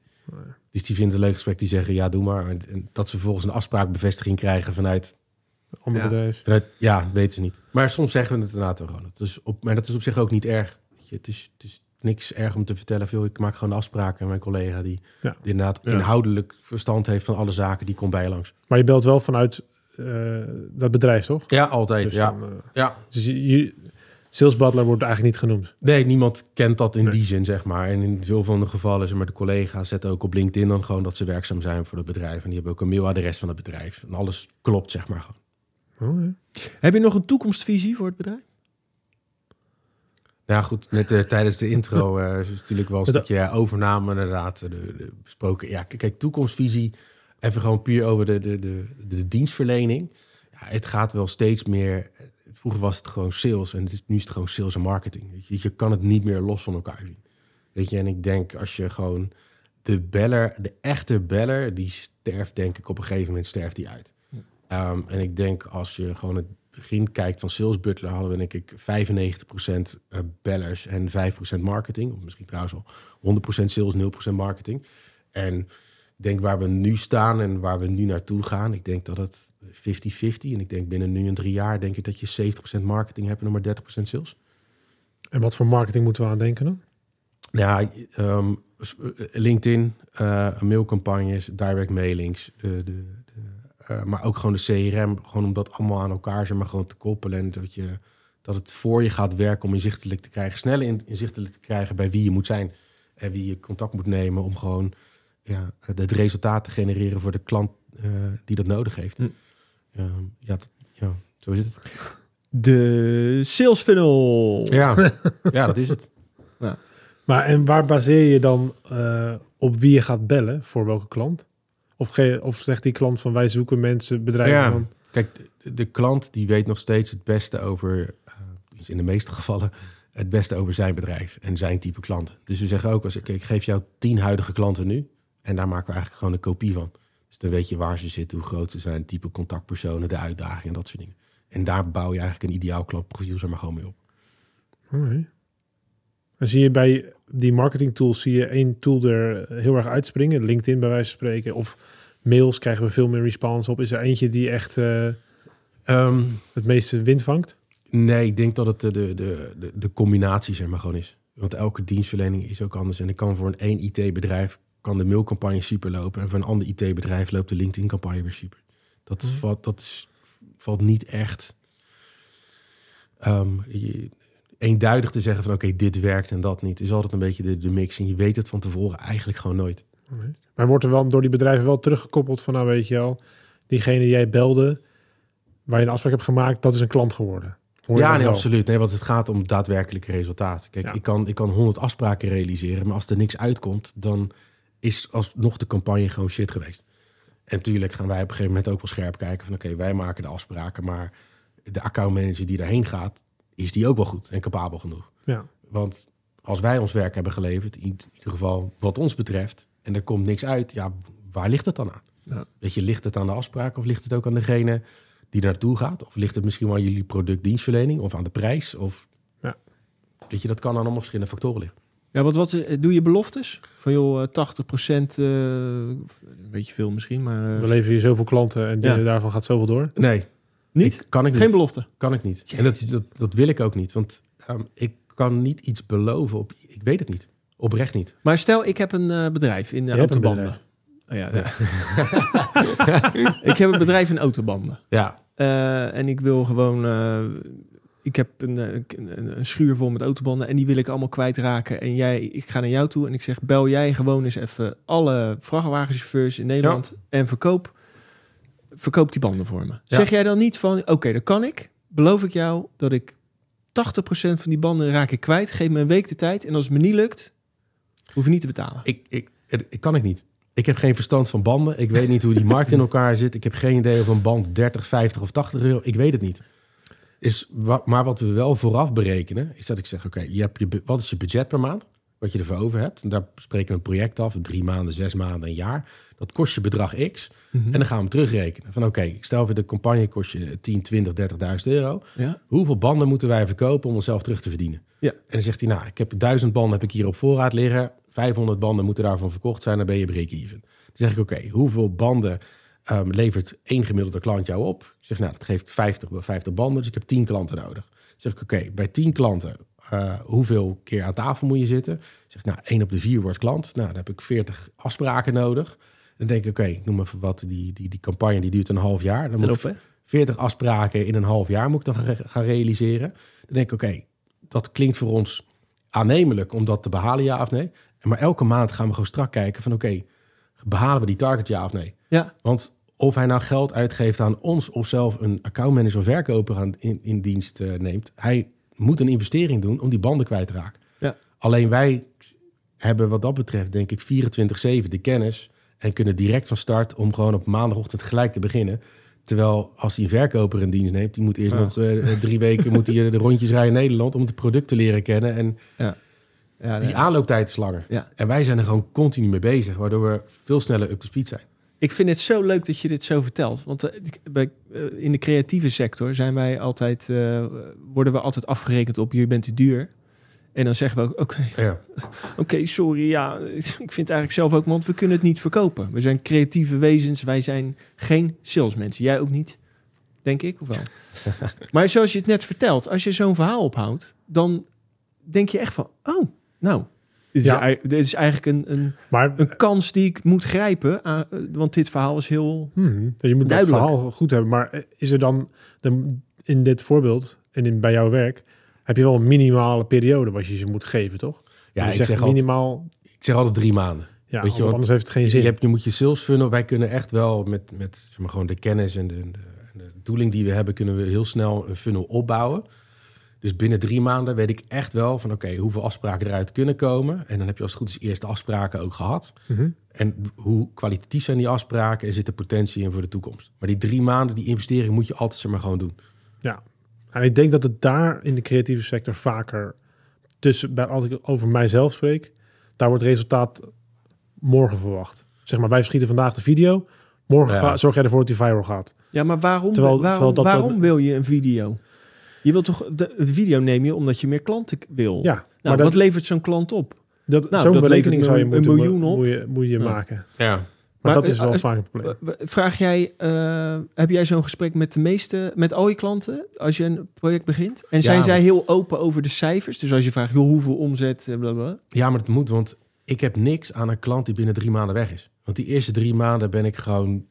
Dus die vinden het een leuk gesprek. Die zeggen, ja, doe maar. En, en dat ze vervolgens een afspraakbevestiging krijgen vanuit... Ander Ja. bedrijf. vanuit ja, weten ze niet. Maar soms zeggen we het inderdaad wel gewoon. Het is op, maar dat is op zich ook niet erg. Weet je, het, is, het is niks erg om te vertellen. Veel, ik maak gewoon afspraken. En mijn collega die, Ja. die inderdaad Ja. inhoudelijk verstand heeft van alle zaken... die komt bij je langs. Maar je belt wel vanuit eh, dat bedrijf, toch? Ja, altijd. Dus ja. dan, eh, ja. dus je, je- Sales Butler wordt eigenlijk niet genoemd. Nee, niemand kent dat in Nee. die zin, zeg maar. En in veel van de gevallen, zeg maar, de collega's zetten ook op LinkedIn dan gewoon dat ze werkzaam zijn voor het bedrijf. En die hebben ook een mailadres van het bedrijf. En alles klopt, zeg maar. gewoon. Oh. Heb je nog een toekomstvisie voor het bedrijf? Nou ja, goed, net eh, tijdens de intro <laughs> eh, is natuurlijk wel een Dat- stukje ja, overname inderdaad eh, de, de besproken. Ja, kijk, toekomstvisie, even gewoon puur over de, de, de, de dienstverlening. Ja, het gaat wel steeds meer... Vroeger was het gewoon sales en nu is het gewoon sales en marketing. Weet je, je kan het niet meer los van elkaar zien. Weet je, en ik denk als je gewoon de beller, de echte beller, die sterft denk ik op een gegeven moment sterft die uit. Ehm, en ik denk als je gewoon het begin kijkt van Sales Butler, hadden we denk ik 95% eh, bellers en 5% marketing. Of misschien trouwens al 100% sales, 0% marketing. En ik denk waar we nu staan en waar we nu naartoe gaan, ik denk dat het 50-50. En ik denk binnen nu en drie jaar denk ik dat je 70% marketing hebt en nog maar 30% sales. En wat voor marketing moeten we aan denken dan? Ja, ehm, eh, LinkedIn, eh, mailcampagnes, direct mailings, de, eh, maar ook gewoon de CRM, gewoon om dat allemaal aan elkaar zeg maar, gewoon te koppelen en dat, je, dat het voor je gaat werken om inzichtelijk te krijgen, sneller in- inzichtelijk te krijgen bij wie je moet zijn en wie je contact moet nemen om gewoon ja, het resultaat te genereren voor de klant eh, die dat nodig heeft. Hm. Ehm, ja, dat- ja, zo is het. De sales funnel. Ja, ja, dat is het. <laughs> Maar en waar baseer je dan eh, op wie je gaat bellen voor welke klant? Of, ge- of zegt die klant van wij zoeken mensen, bedrijven Ja. van... Kijk, de, de klant die weet nog steeds het beste over, eh, in de meeste gevallen, het beste over zijn bedrijf en zijn type klanten. Dus we zeggen ook, als ik, ik geef jou tien huidige klanten nu en daar maken we eigenlijk gewoon een kopie van. Dus dan weet je waar ze zitten, hoe groot ze zijn, type contactpersonen, de uitdagingen en dat soort dingen. En daar bouw je eigenlijk een ideaal klantprofiel zeg maar gewoon mee op. Oké. En zie je bij die marketing tools, zie je één tool er heel erg uitspringen? LinkedIn bij wijze van spreken. Of mails krijgen we veel meer response op. Is er eentje die echt eh, Ehm, het meeste wind vangt? Nee, ik denk dat het de, de, de, de, de combinatie zeg maar gewoon is. Want elke dienstverlening is ook anders. En ik kan voor een één IT-bedrijf kan de mailcampagne super lopen. En voor een ander IT-bedrijf loopt de LinkedIn-campagne weer super. Dat, Mhm. valt, dat is- valt niet echt ehm, je- eenduidig te zeggen van oké, dit werkt en dat niet. Is altijd een beetje de, de mix. En je weet het van tevoren eigenlijk gewoon nooit. Maar wordt er wel door die bedrijven wel teruggekoppeld van, nou weet je wel, diegene die jij belde, waar je een afspraak hebt gemaakt, dat is een klant geworden. Ja, nee, wel? absoluut. Nee, want het gaat om daadwerkelijke resultaat. Kijk, Ja. ik, kan, ik kan 100 afspraken realiseren, maar als er niks uitkomt, dan is alsnog de campagne gewoon shit geweest. En tuurlijk gaan wij op een gegeven moment ook wel scherp kijken van oké, wij maken de afspraken, maar de accountmanager die daarheen gaat, is die ook wel goed en capabel genoeg. Ja. Want als wij ons werk hebben geleverd, in ieder geval wat ons betreft, en er komt niks uit, ja, waar ligt het dan aan? Ja. Weet je, ligt het aan de afspraak of ligt het ook aan degene die naartoe gaat? Of ligt het misschien wel aan jullie productdienstverlening of aan de prijs? Of... Ja. Weet je, dat kan aan allemaal verschillende factoren liggen. Ja, wat, wat eh, doe je beloftes? Van joh, eh, 80 procent, eh, een beetje veel misschien, maar eh, We leveren je zoveel klanten en Ja. daarvan gaat zoveel door. Nee, niet? ik- kan ik niet. Geen belofte. Kan ik niet. En dat, dat, dat wil ik ook niet. Want ehm, ik kan niet iets beloven op... Ik weet het niet. Oprecht niet. Maar stel, ik heb een eh, bedrijf in uh, autobanden. Oh, ja, ja. <laughs> ik heb een bedrijf in autobanden. Ja, Eh, en ik wil gewoon... eh, ik heb een, een, een schuur vol met autobanden en die wil ik allemaal kwijtraken. En jij, ik ga naar jou toe en ik zeg, bel jij gewoon eens even alle vrachtwagenchauffeurs in Nederland en verkoop, verkoop die banden voor me. Ja. Zeg jij dan niet van, oké, dat kan ik. Beloof ik jou dat ik 80% van die banden raak ik kwijt. Geef me een week de tijd en als het me niet lukt, Hoef je niet te betalen. Ik, ik, ik kan ik niet. Ik heb geen verstand van banden. Ik weet niet hoe die markt in elkaar zit. Ik heb geen idee of een band 30, 50 of 80 euro. Ik weet het niet. Is, maar wat we wel vooraf berekenen, is dat ik zeg: oké, je hebt je, wat is je budget per maand? Wat je ervoor over hebt. En daar spreken we een project af, drie maanden, zes maanden, een jaar. Dat kost je bedrag X. Mhm. En dan gaan we hem terugrekenen. Van oké, ik stel voor de campagne kost je 10, 20, 30.000 euro. Ja. Hoeveel banden moeten wij verkopen om onszelf terug te verdienen? Ja. En dan zegt hij, nou, ik heb duizend banden heb ik hier op voorraad liggen. 500 banden moeten daarvan verkocht zijn, dan ben je break-even. Dan zeg ik, oké, hoeveel banden ehm, levert één gemiddelde klant jou op? Ik zeg, nou, dat geeft 50, 50 banden, dus ik heb 10 klanten nodig. Dan zeg ik, oké, bij 10 klanten, eh, hoeveel keer aan tafel moet je zitten? Ik zeg, nou, 1 op de 4 wordt klant. Nou, dan heb ik 40 afspraken nodig. Dan denk ik, oké, ik noem even wat, die, die, die campagne die duurt een half jaar. Dan moet Erop, ik hè? 40 afspraken in een half jaar moet ik dan gaan, realiseren. Dan denk ik, oké, dat klinkt voor ons aannemelijk om dat te behalen, ja of nee. Maar elke maand gaan we gewoon strak kijken van, oké, behalen we die target, ja of nee? Ja. Want of hij nou geld uitgeeft aan ons of zelf een accountmanager of verkoper aan, in, in dienst eh, neemt, hij moet een investering doen om die banden kwijt te raken. Ja. Alleen wij hebben wat dat betreft, denk ik, 24-7 de kennis en kunnen direct van start om gewoon op maandagochtend gelijk te beginnen. Terwijl als een verkoper in dienst neemt, die moet eerst Ja. nog eh, drie weken moet hij de rondjes rijden in Nederland om het product te leren kennen. En Ja, die nee. aanlooptijd is langer. Ja. En wij zijn er gewoon continu mee bezig, waardoor we veel sneller up to speed zijn. Ik vind het zo leuk dat je dit zo vertelt. Want eh, eh, in de creatieve sector zijn wij altijd, eh, worden we altijd afgerekend op je bent te duur. En dan zeggen we ook, oké, Ja. <laughs> oké, sorry, ja, <laughs> ik vind het eigenlijk zelf ook, want we kunnen het niet verkopen. We zijn creatieve wezens, wij zijn geen salesmensen. Jij ook niet, denk ik, of wel? <laughs> maar zoals je het net vertelt, als je zo'n verhaal ophoudt, dan denk je echt van, oh, nou, dit is, Ja. ei- dit is eigenlijk een, een, Maar een kans die ik moet grijpen, aan- eh, want dit verhaal is heel... hmm, je moet Duidelijk. dat verhaal goed hebben. Maar eh, is er dan in dit voorbeeld en in, bij jouw werk heb je wel een minimale periode wat je ze moet geven, toch? Ja, je ik zegt zeg, altijd, minimaal. ik zeg altijd drie maanden. Ja, Weet je, anders heeft het geen Je, zin. hebt, je moet je sales funnel. Wij kunnen echt wel met, met zeg maar, gewoon de kennis en de, de, en de doeling die we hebben, kunnen we heel snel een funnel opbouwen. Dus binnen drie maanden weet ik echt wel van oké, hoeveel afspraken eruit kunnen komen. En dan heb je als het goed is eerste afspraken ook gehad. Mhm. En hoe kwalitatief zijn die afspraken en zit er potentie in voor de toekomst. Maar die drie maanden, die investering moet je altijd zeg maar gewoon doen. Ja. En ik denk dat het daar in de creatieve sector vaker tussen, bij, als ik over mijzelf spreek, daar wordt resultaat morgen verwacht. Zeg maar, wij schieten vandaag de video. Morgen Ja. ga- zorg jij ervoor dat die viral gaat. Ja, maar waarom, Terwijl- waarom, terwijl dat- waarom dat- wil je een video? Je wilt toch de video neem je omdat je meer klanten wil. Ja, Nou, maar wat dat, levert zo'n klant op? dat, nou, zo'n dat berekening zou je een moeten, miljoen op. Moet je, moet je Ja. maken. Ja. Maar, Maar, dat is wel eh, vaak een probleem. Vraag jij, eh, heb jij zo'n gesprek met de meeste, met al je klanten als je een project begint? En zijn zij heel open over de cijfers? Dus als je vraagt, joh, hoeveel omzet, eh, bla bla. ja, maar het moet, want ik heb niks aan een klant die binnen drie maanden weg is. Want die eerste drie maanden ben ik gewoon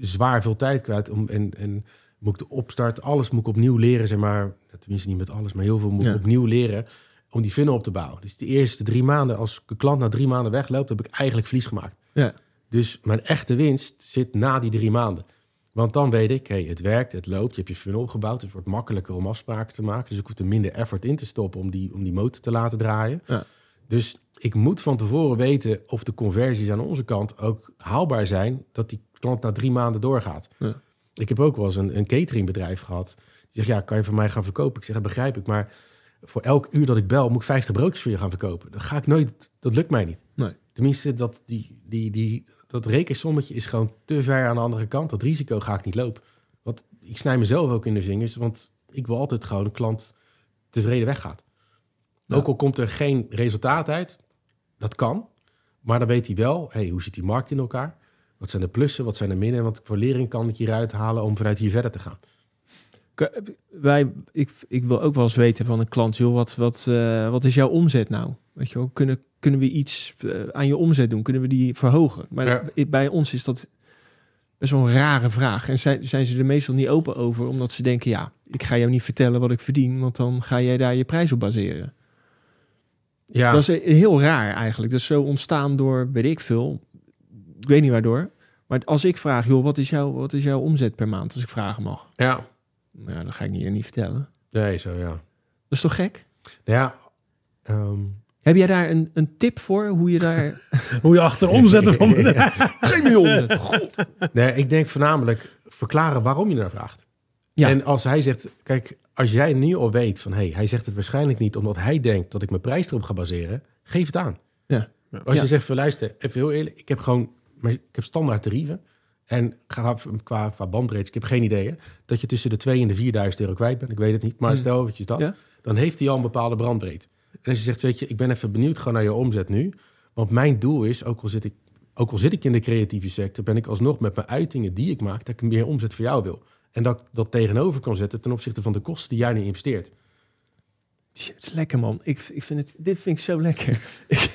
zwaar veel tijd kwijt. Om, en, en moet ik de opstart, alles moet ik opnieuw leren, zeg maar. Tenminste niet met alles, maar heel veel moet ik Ja. opnieuw leren om die funnel op te bouwen. Dus de eerste drie maanden, als de klant na drie maanden wegloopt, heb ik eigenlijk verlies gemaakt. Ja. Dus mijn echte winst zit na die drie maanden. Want dan weet ik, hey, het werkt, het loopt, je hebt je funnel opgebouwd. Het wordt makkelijker om afspraken te maken. Dus ik hoef er minder effort in te stoppen om die, om die motor te laten draaien. Ja. Dus ik moet van tevoren weten of de conversies aan onze kant ook haalbaar zijn... dat die klant na drie maanden doorgaat. Ja. Ik heb ook wel eens een, een cateringbedrijf gehad. Die zegt, ja, kan je van mij gaan verkopen? Ik zeg, dat begrijp ik, maar voor elk uur dat ik bel... moet ik 50 broodjes voor je gaan verkopen. Dat ga ik nooit, dat lukt mij niet. Nee. Tenminste, dat, die, die, die, dat rekensommetje is gewoon te ver aan de andere kant. Dat risico ga ik niet lopen. Want ik snij mezelf ook in de vingers, want ik wil altijd gewoon een klant tevreden weggaat. Ja. Ook al komt er geen resultaat uit, dat kan. Maar dan weet hij wel, hey, hoe zit die markt in elkaar? Wat zijn de plussen, wat zijn de minnen? Wat voor lering kan ik hieruit halen om vanuit hier verder te gaan? K- Wij, ik, ik wil ook wel eens weten van een klant, joh, wat, wat, eh, wat is jouw omzet nou? Weet je wel, kunnen, kunnen we iets eh, aan je omzet doen? Kunnen we die verhogen? Maar Ja. bij ons is dat best wel een rare vraag. En zijn, zijn ze er meestal niet open over, omdat ze denken, ja, ik ga jou niet vertellen wat ik verdien, want dan ga jij daar je prijs op baseren. Ja, Dat is eh, heel raar eigenlijk. Dat is zo ontstaan door, weet ik veel, ik weet niet waardoor. Maar als ik vraag, joh, wat is, jouw, wat is jouw omzet per maand, als ik vragen mag? ja. Nou, ja, dat ga ik niet, niet vertellen. Nee, zo ja. Dat is toch gek? Nou ja, ehm, Heb jij daar een, een tip voor hoe je daar... <laughs> Hoe je achter omzetten van <laughs> <laughs> Geen miljoen. God. Nee, ik denk voornamelijk verklaren waarom je naar vraagt. Ja. En als hij zegt, kijk, als jij nu al weet van, hé, hey, hij zegt het waarschijnlijk niet omdat hij denkt dat ik mijn prijs erop ga baseren, geef het aan. Ja. Als Ja. je zegt, van, luister, even heel eerlijk, ik heb gewoon, maar ik heb standaard tarieven. En qua, qua bandbreedte, ik heb geen idee, hè, dat je tussen de 2 en de 4000 euro kwijt bent. Ik weet het niet, maar Hmm. stel eventjes dat. Ja. Dan heeft hij al een bepaalde brandbreedte. En als je zegt, weet je, ik ben even benieuwd gewoon naar je omzet nu. Want mijn doel is, ook al zit ik, ook al zit ik in de creatieve sector, ben ik alsnog met mijn uitingen die ik maak, dat ik meer omzet voor jou wil. En dat ik dat tegenover kan zetten ten opzichte van de kosten die jij nu investeert. Shit, het is lekker man. Ik, ik vind het, dit vind ik zo lekker. <laughs> ik,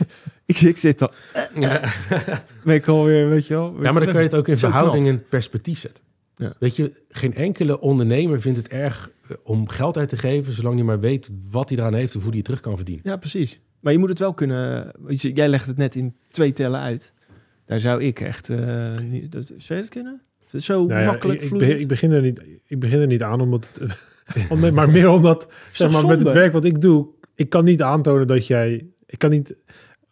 ik, ik zit al... <laughs> Ben ik alweer, weet je wel. Ja, maar dan kan je het ook in verhouding in perspectief zetten. Ja. Weet je, geen enkele ondernemer vindt het erg eh, om geld uit te geven, zolang hij maar weet wat hij eraan heeft of hoe hij het terug kan verdienen. Ja, precies. Maar je moet het wel kunnen... weet je, Jij legt het net in twee tellen uit. Daar zou ik echt... eh niet, dat, zou je dat kunnen? Zo Nou ja, makkelijk ik, ik, vloeiend? begin, ik, begin er niet, ik begin er niet aan, omdat het, <laughs> maar meer omdat, <laughs> zeg maar, met het werk wat ik doe, ik kan niet aantonen dat jij, ik kan niet,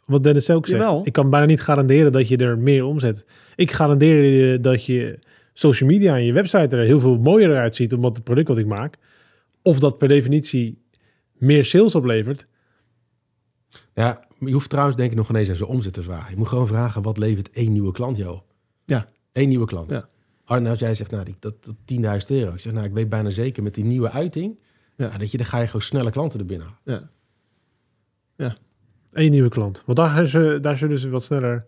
wat Dennis ook zegt, Jawel. ik kan bijna niet garanderen dat je er meer omzet. Ik garandeer je dat je social media en je website er heel veel mooier uitziet, omdat het product wat ik maak, of dat per definitie meer sales oplevert. Ja, je hoeft trouwens denk ik nog ineens aan zijn omzet te vragen. Je moet gewoon vragen, wat levert één nieuwe klant jou? op? Ja. Eén nieuwe klant. Ja. Nou, als jij zegt, nou, die, dat, dat 10.000 euro. Ik zeg, nou, ik weet bijna zeker met die nieuwe uiting, Ja. ja. dat je, dan ga je gewoon snelle klanten er binnen. halen. Ja. Eén nieuwe klant. Want daar, ze, daar zullen ze wat sneller,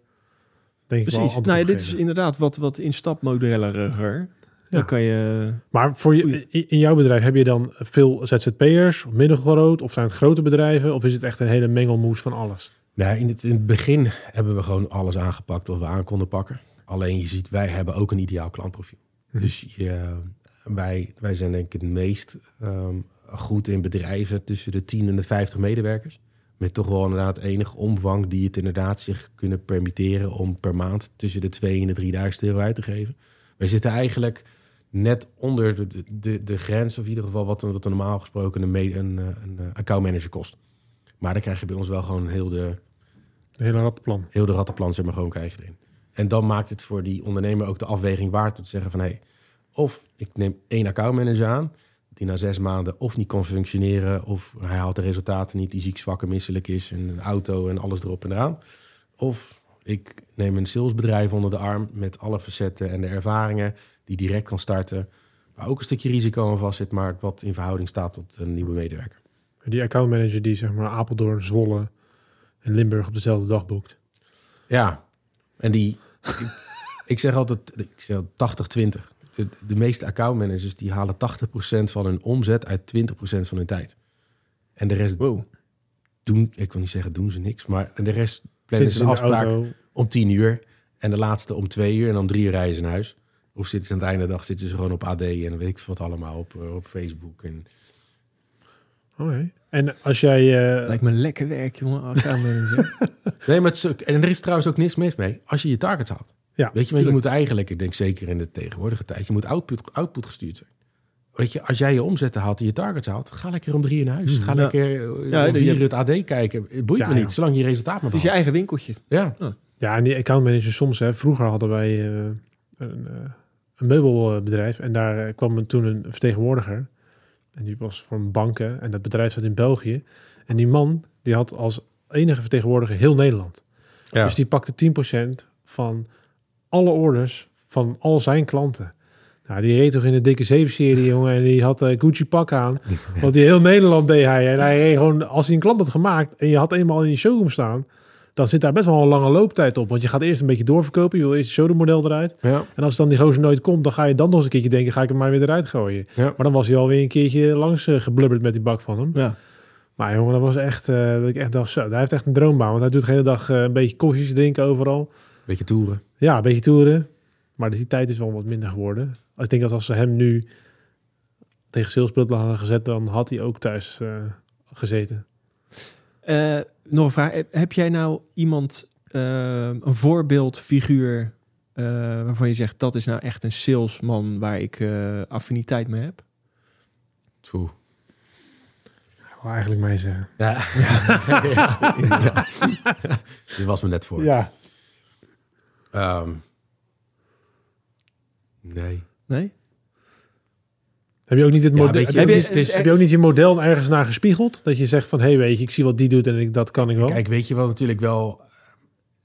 denk ik wel, Precies. Nou ja, dit is inderdaad wat, wat instapmodelleriger. Ja. Dan kan je... Maar voor je, in jouw bedrijf heb je dan veel ZZP'ers, middelgroot, of zijn het grote bedrijven, of is het echt een hele mengelmoes van alles? Nou, in het, in het begin hebben we gewoon alles aangepakt wat we aan konden pakken. Alleen je ziet, wij hebben ook een ideaal klantprofiel. Mhm. Dus je, wij, wij zijn denk ik het meest ehm, goed in bedrijven tussen de 10 en de 50 medewerkers. Met toch wel inderdaad enige omvang die het inderdaad zich kunnen permitteren om per maand tussen de 2 en de 3000 euro uit te geven. Wij zitten eigenlijk net onder de, de, de grens, of in ieder geval wat, wat een normaal gesproken een, een, eh, een accountmanager kost. Maar dan krijg je bij ons wel gewoon heel de, Een hele rattenplan. heel de rattenplan zeg maar gewoon krijg je erin. En dan maakt het voor die ondernemer ook de afweging waard om te zeggen van hé, hey, of ik neem één accountmanager aan die na zes maanden of niet kan functioneren of hij haalt de resultaten niet, die ziek, zwak en misselijk is en een auto en alles erop en eraan. Of ik neem een salesbedrijf onder de arm met alle facetten en de ervaringen die direct kan starten, waar ook een stukje risico aan vast zit, maar wat in verhouding staat tot een nieuwe medewerker. Die accountmanager die zeg maar Apeldoorn, Zwolle en Limburg op dezelfde dag boekt. Ja, en die, ik, ik zeg altijd, ik zeg 80-20. De, de meeste accountmanagers die halen 80% van hun omzet uit 20% van hun tijd. En de rest Wow. doen, ik wil niet zeggen doen ze niks, maar de rest plannen ze een afspraak om 10 uur. En de laatste om 2 uur en om 3 uur rijden ze naar huis. Of zitten ze aan het einde van de dag zitten ze gewoon op AD en weet ik wat allemaal op, eh, op Facebook. En, Oké. En als jij... eh, Lijkt me lekker werk, jongen. accountmanager. <laughs> nee, maar het is ook- en er is trouwens ook niks mis mee als je je targets haalt. ja, Weet je, je moet eigenlijk, ik denk zeker in de tegenwoordige tijd, je moet output, output gestuurd zijn. Weet je, als jij je omzetten haalt en je targets haalt, ga lekker om drie uur naar huis. Ga Ja. lekker eh, Ja, om vier het AD kijken. Het boeit Ja, me ja. niet, zolang je je resultaat maar het is je eigen winkeltje. Ja, Ja, en die accountmanager soms, hè, vroeger hadden wij eh, een, eh, een meubelbedrijf en daar kwam toen een vertegenwoordiger. En die was voor een banken en dat bedrijf zat in België. En die man, die had als enige vertegenwoordiger heel Nederland. ja. Dus die pakte 10% van alle orders van al zijn klanten. Nou, die reed toch in de dikke 7-serie, jongen. En die had een Gucci pak aan. <laughs> Want die heel Nederland deed hij. En hij reed gewoon, als hij een klant had gemaakt en je had eenmaal in die showroom staan, dan zit daar best wel een lange looptijd op. Want je gaat eerst een beetje doorverkopen. Je wil eerst het showroommodel eruit. ja. En als dan die gozer nooit komt, dan ga je dan nog eens een keertje denken, ga ik hem maar weer eruit gooien. Ja. Maar dan was hij alweer een keertje langs eh, geblubberd met die bak van hem. Ja. Maar jongen, dat was echt, eh, dat ik echt dacht, zo, hij heeft echt een droombaan. Want hij doet de hele dag eh, een beetje koffies drinken overal. Beetje toeren. Ja, een beetje toeren. Maar die tijd is wel wat minder geworden. Ik denk dat als ze hem nu tegen salesbruttel hadden gezet, dan had hij ook thuis eh, gezeten. Eh, nog een vraag. Heb- Heb jij nou iemand, eh, een voorbeeldfiguur, eh, waarvan je zegt, dat is nou echt een salesman waar ik eh, affiniteit mee heb? Oeh. Oh, eigenlijk mij zeggen. Ja. ja. <laughs> ja. Dit was me net voor. Ja. Ehm, nee. Nee? Heb je ook niet het Ja, model? je, heb, je, het is- heb je ook niet je model ergens naar gespiegeld? Dat je zegt van, hé, hey, weet je, ik zie wat die doet en ik, dat kan ik wel. Kijk, weet je wel natuurlijk wel...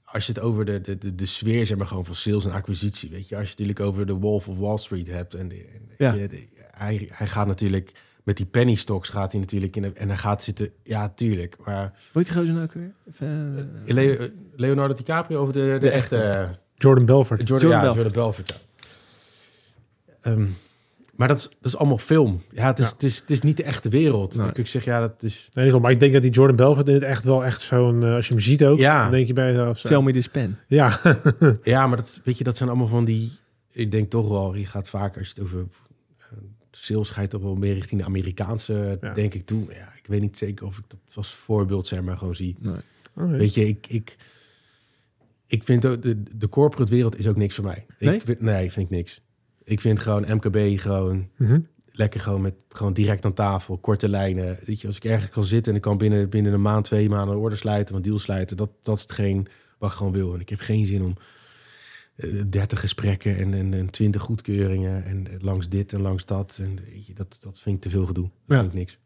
Als je het over de, de, de, de sfeer, zeg maar, gewoon van sales en acquisitie, weet je. Als je het natuurlijk over de Wolf of Wall Street hebt. En, de- Ja. je, de- hij, hij gaat natuurlijk... Met die penny stocks gaat hij natuurlijk in... de- en hij gaat zitten... Ja, tuurlijk. Maar Hoe heet die nou ook weer? Even, eh, Leo- Leonardo DiCaprio of de, de, De echte... echte. Jordan Belfort. Jordan, Jordan ja, Jordan Belfort. ja. Ehm, maar dat is, dat is allemaal film. Ja, het is, Ja. Het is, het is niet de echte wereld. Nee. Dan kun ik zeggen, ja, dat is... Nee, maar ik denk dat die Jordan Belfort in het echt wel echt zo'n... eh, als je hem ziet ook, Ja. dan denk je bij jezelf... zo. Sell me this pen. Ja, <laughs> Ja, maar dat, weet je, dat zijn allemaal van die... Ik denk toch wel, je gaat vaak als je het over eh, sales ga je toch wel meer richting de Amerikaanse, Ja. denk ik, toe. Ja, ik weet niet zeker of ik dat als voorbeeld, zeg maar, gewoon zie. Nee. Oké. Weet je, ik, ik, ik vind ook, de, de corporate wereld is ook niks voor mij. Nee? Ik, vind- nee, vind ik niks. Ik vind gewoon MKB gewoon Mhm. lekker gewoon met gewoon direct aan tafel, korte lijnen. Weet je, als ik ergens kan zitten en ik kan binnen, binnen een maand, twee maanden een order sluiten, een deal sluiten, dat, dat is hetgeen wat ik gewoon wil. En ik heb geen zin om eh, 30 gesprekken en, en, en 20 goedkeuringen en eh, langs dit en langs dat. En weet je, dat, dat vind ik te veel gedoe. Dat Ja. vind ik niks.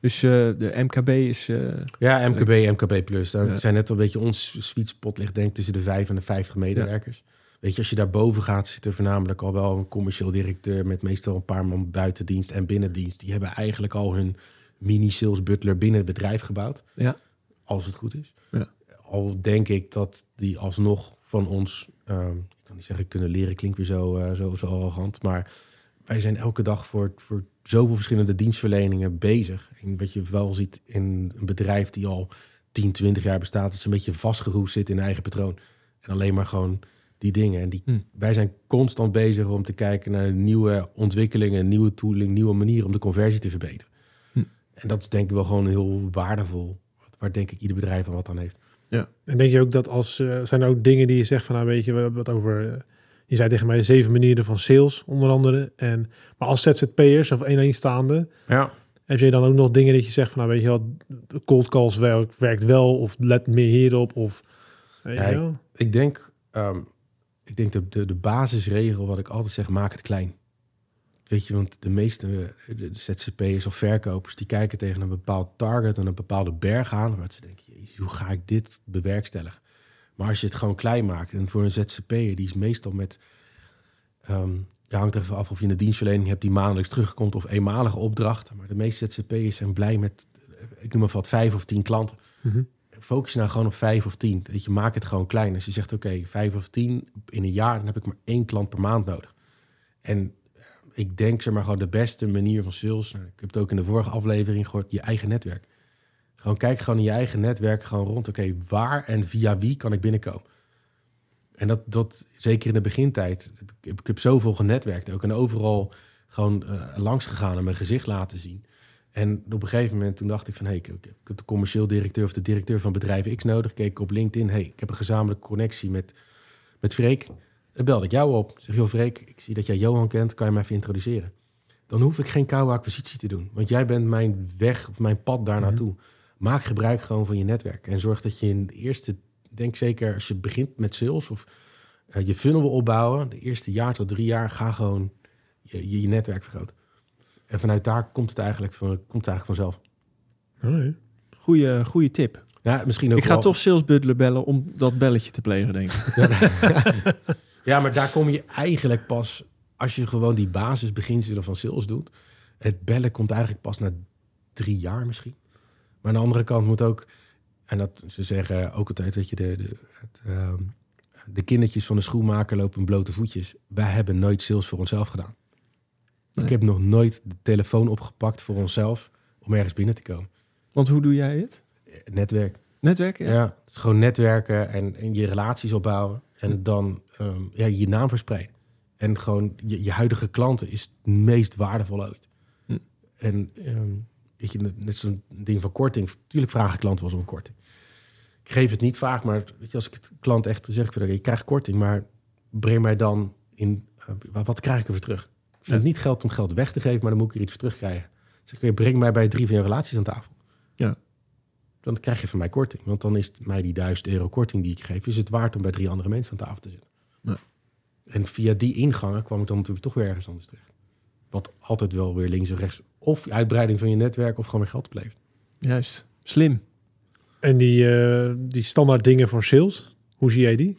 Dus eh, de MKB is... eh, Ja, MKB, MKB plus. Daar Ja. zijn net een beetje ons sweet spot ligt denk ik tussen de 5 en de 50 medewerkers. Weet je, als je daar boven gaat, zit er voornamelijk al wel een commercieel directeur met meestal een paar man buitendienst en binnendienst. Die hebben eigenlijk al hun mini-sales butler binnen het bedrijf gebouwd. Ja. Als het goed is. Ja. Al denk ik dat die alsnog van ons, ehm, ik kan niet zeggen kunnen leren, klinkt weer zo, eh, zo, zo arrogant, maar wij zijn elke dag voor, voor zoveel verschillende dienstverleningen bezig. En wat je wel ziet in een bedrijf die al 10, 20 jaar bestaat, is een beetje vastgeroest zit in eigen patroon. En alleen maar gewoon die dingen. En die, Hm. wij zijn constant bezig om te kijken naar nieuwe ontwikkelingen, nieuwe tooling, nieuwe manieren om de conversie te verbeteren. Hm. En dat is denk ik wel gewoon heel waardevol. Waar denk ik ieder bedrijf van wat aan heeft. En denk je ook dat als... eh, zijn er ook dingen die je zegt van, nou weet je, we hebben het over... eh, je zei tegen mij zeven manieren van sales, onder andere. En, maar als ZZP'ers of eeneenstaande... Ja. Heb je dan ook nog dingen dat je zegt van, nou weet je wel, cold calls werkt, werkt wel of let meer hierop of... Ja? Ik denk, ehm, ik denk de, de, de basisregel wat ik altijd zeg, maak het klein. Weet je, want de meeste de, ZZP'ers of verkopers... die kijken tegen een bepaald target en een bepaalde berg aan... waar ze denken, hoe ga ik dit bewerkstelligen? Maar als je het gewoon klein maakt... en voor een ZZP'er, die is meestal met... ehm je hangt even af of je een dienstverlening hebt... die maandelijks terugkomt of eenmalige opdrachten. Maar de meeste ZZP'ers zijn blij met, ik noem maar wat, vijf of tien klanten Mhm. Focus nou gewoon op vijf of tien. Weet je, maak het gewoon klein. Als je zegt, oké, vijf of tien in een jaar, dan heb ik maar één klant per maand nodig. En eh, ik denk, zeg maar, gewoon de beste manier van sales. nou, Ik heb het ook in de vorige aflevering gehoord, je eigen netwerk. Gewoon kijk gewoon in je eigen netwerk gewoon rond. Oké, waar en via wie kan ik binnenkomen? En dat, dat zeker in de begintijd. Ik heb, ik zoveel genetwerkt ook. En overal gewoon eh, langs gegaan en mijn gezicht laten zien. En op een gegeven moment toen dacht ik van... Hey, ik, ik heb de commercieel directeur of de directeur van bedrijf X nodig. Keek ik op LinkedIn. Hey, ik heb een gezamenlijke connectie met, met Freek. Dan belde ik jou op. Zeg, joh Freek, ik zie dat jij Johan kent. Kan je mij even introduceren? Dan hoef ik geen koude acquisitie te doen. Want jij bent mijn weg of mijn pad daar naartoe. Maak gebruik gewoon van je netwerk. En zorg dat je in de eerste... Denk zeker als je begint met sales of eh, je funnel wil opbouwen. De eerste jaar tot drie jaar ga gewoon je, je, je netwerk vergroten. En vanuit daar komt het eigenlijk, van, komt het eigenlijk vanzelf. Goeie, goeie tip. Ja, misschien ook Ik ga wel- toch Sales Butler bellen om dat belletje te plegen, denk ik. <laughs> <laughs> Ja, maar daar kom je eigenlijk pas als je gewoon die basisbeginselen van sales doet. Het bellen komt eigenlijk pas na drie jaar misschien. Maar aan de andere kant moet ook, en dat ze zeggen ook altijd dat je de, de, het, ehm, de kindertjes van de schoenmaker lopen in blote voetjes. Wij hebben nooit sales voor onszelf gedaan. Nee. Ik heb nog nooit de telefoon opgepakt voor onszelf om ergens binnen te komen. Want hoe doe jij het? Netwerk. Netwerken? Ja, het is gewoon netwerken en, en je relaties opbouwen. En dan ehm, ja, je naam verspreiden. En gewoon je, je huidige klanten is het meest waardevol ooit. Hm. En ehm, weet je, net- zo'n ding van korting. Tuurlijk vragen klanten wel eens om een korting. Ik geef het niet vaak, maar weet je, als ik het klant echt zeg, ik je krijgt korting, maar breng mij dan in, eh, wat, wat krijg ik ervoor terug? Ik vind Ja. het niet geld om geld weg te geven, maar dan moet ik er iets voor terugkrijgen. Dus ik breng mij bij drie van je relaties aan tafel. dan krijg je van mij korting. Want dan is het mij die 1000 euro korting die ik geef, is het waard om bij drie andere mensen aan tafel te zitten. Ja. En via die ingangen kwam ik dan natuurlijk toch weer ergens anders terecht. Wat altijd wel weer links of rechts, of uitbreiding van je netwerk of gewoon weer geld oplevert. Juist. Slim. En die, eh, die standaard dingen voor sales, hoe zie jij die?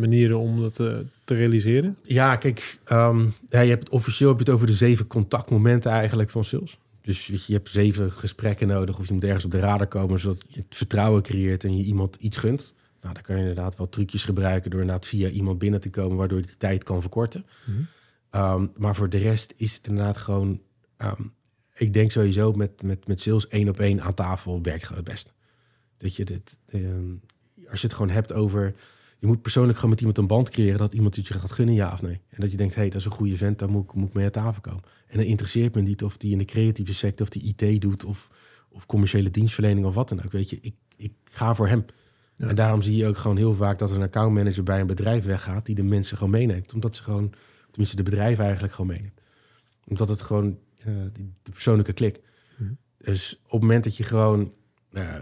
Manieren om dat eh, te realiseren? Ja, kijk, ehm, ja, je hebt officieel heb je het over de zeven contactmomenten eigenlijk van sales. Dus je, hebt zeven gesprekken nodig of je moet ergens op de radar komen zodat je het vertrouwen creëert en je iemand iets gunt. Nou, dan kan je inderdaad wel trucjes gebruiken door inderdaad via iemand binnen te komen, waardoor je de tijd kan verkorten. Mhm. Um, maar voor de rest is het inderdaad gewoon, ehm, ik denk sowieso met, met, met sales één op één aan tafel werkt gewoon het beste. Dat je dit, ehm, als je het gewoon hebt over, je moet persoonlijk gewoon met iemand een band creëren dat iemand het je gaat gunnen, ja of nee. En dat je denkt, hé, hey, dat is een goede vent, daar moet, ik- moet ik mee aan tafel komen. En dan interesseert me niet of die in de creatieve sector, of die IT doet, of, of commerciële dienstverlening of wat dan ook. Weet je, ik, ik ga voor hem. Ja. En daarom zie je ook gewoon heel vaak dat een accountmanager bij een bedrijf weggaat die de mensen gewoon meeneemt. Omdat ze gewoon, tenminste de bedrijven eigenlijk gewoon meeneemt. Omdat het gewoon, eh, die, de persoonlijke klik. Mhm. Dus op het moment dat je gewoon eh,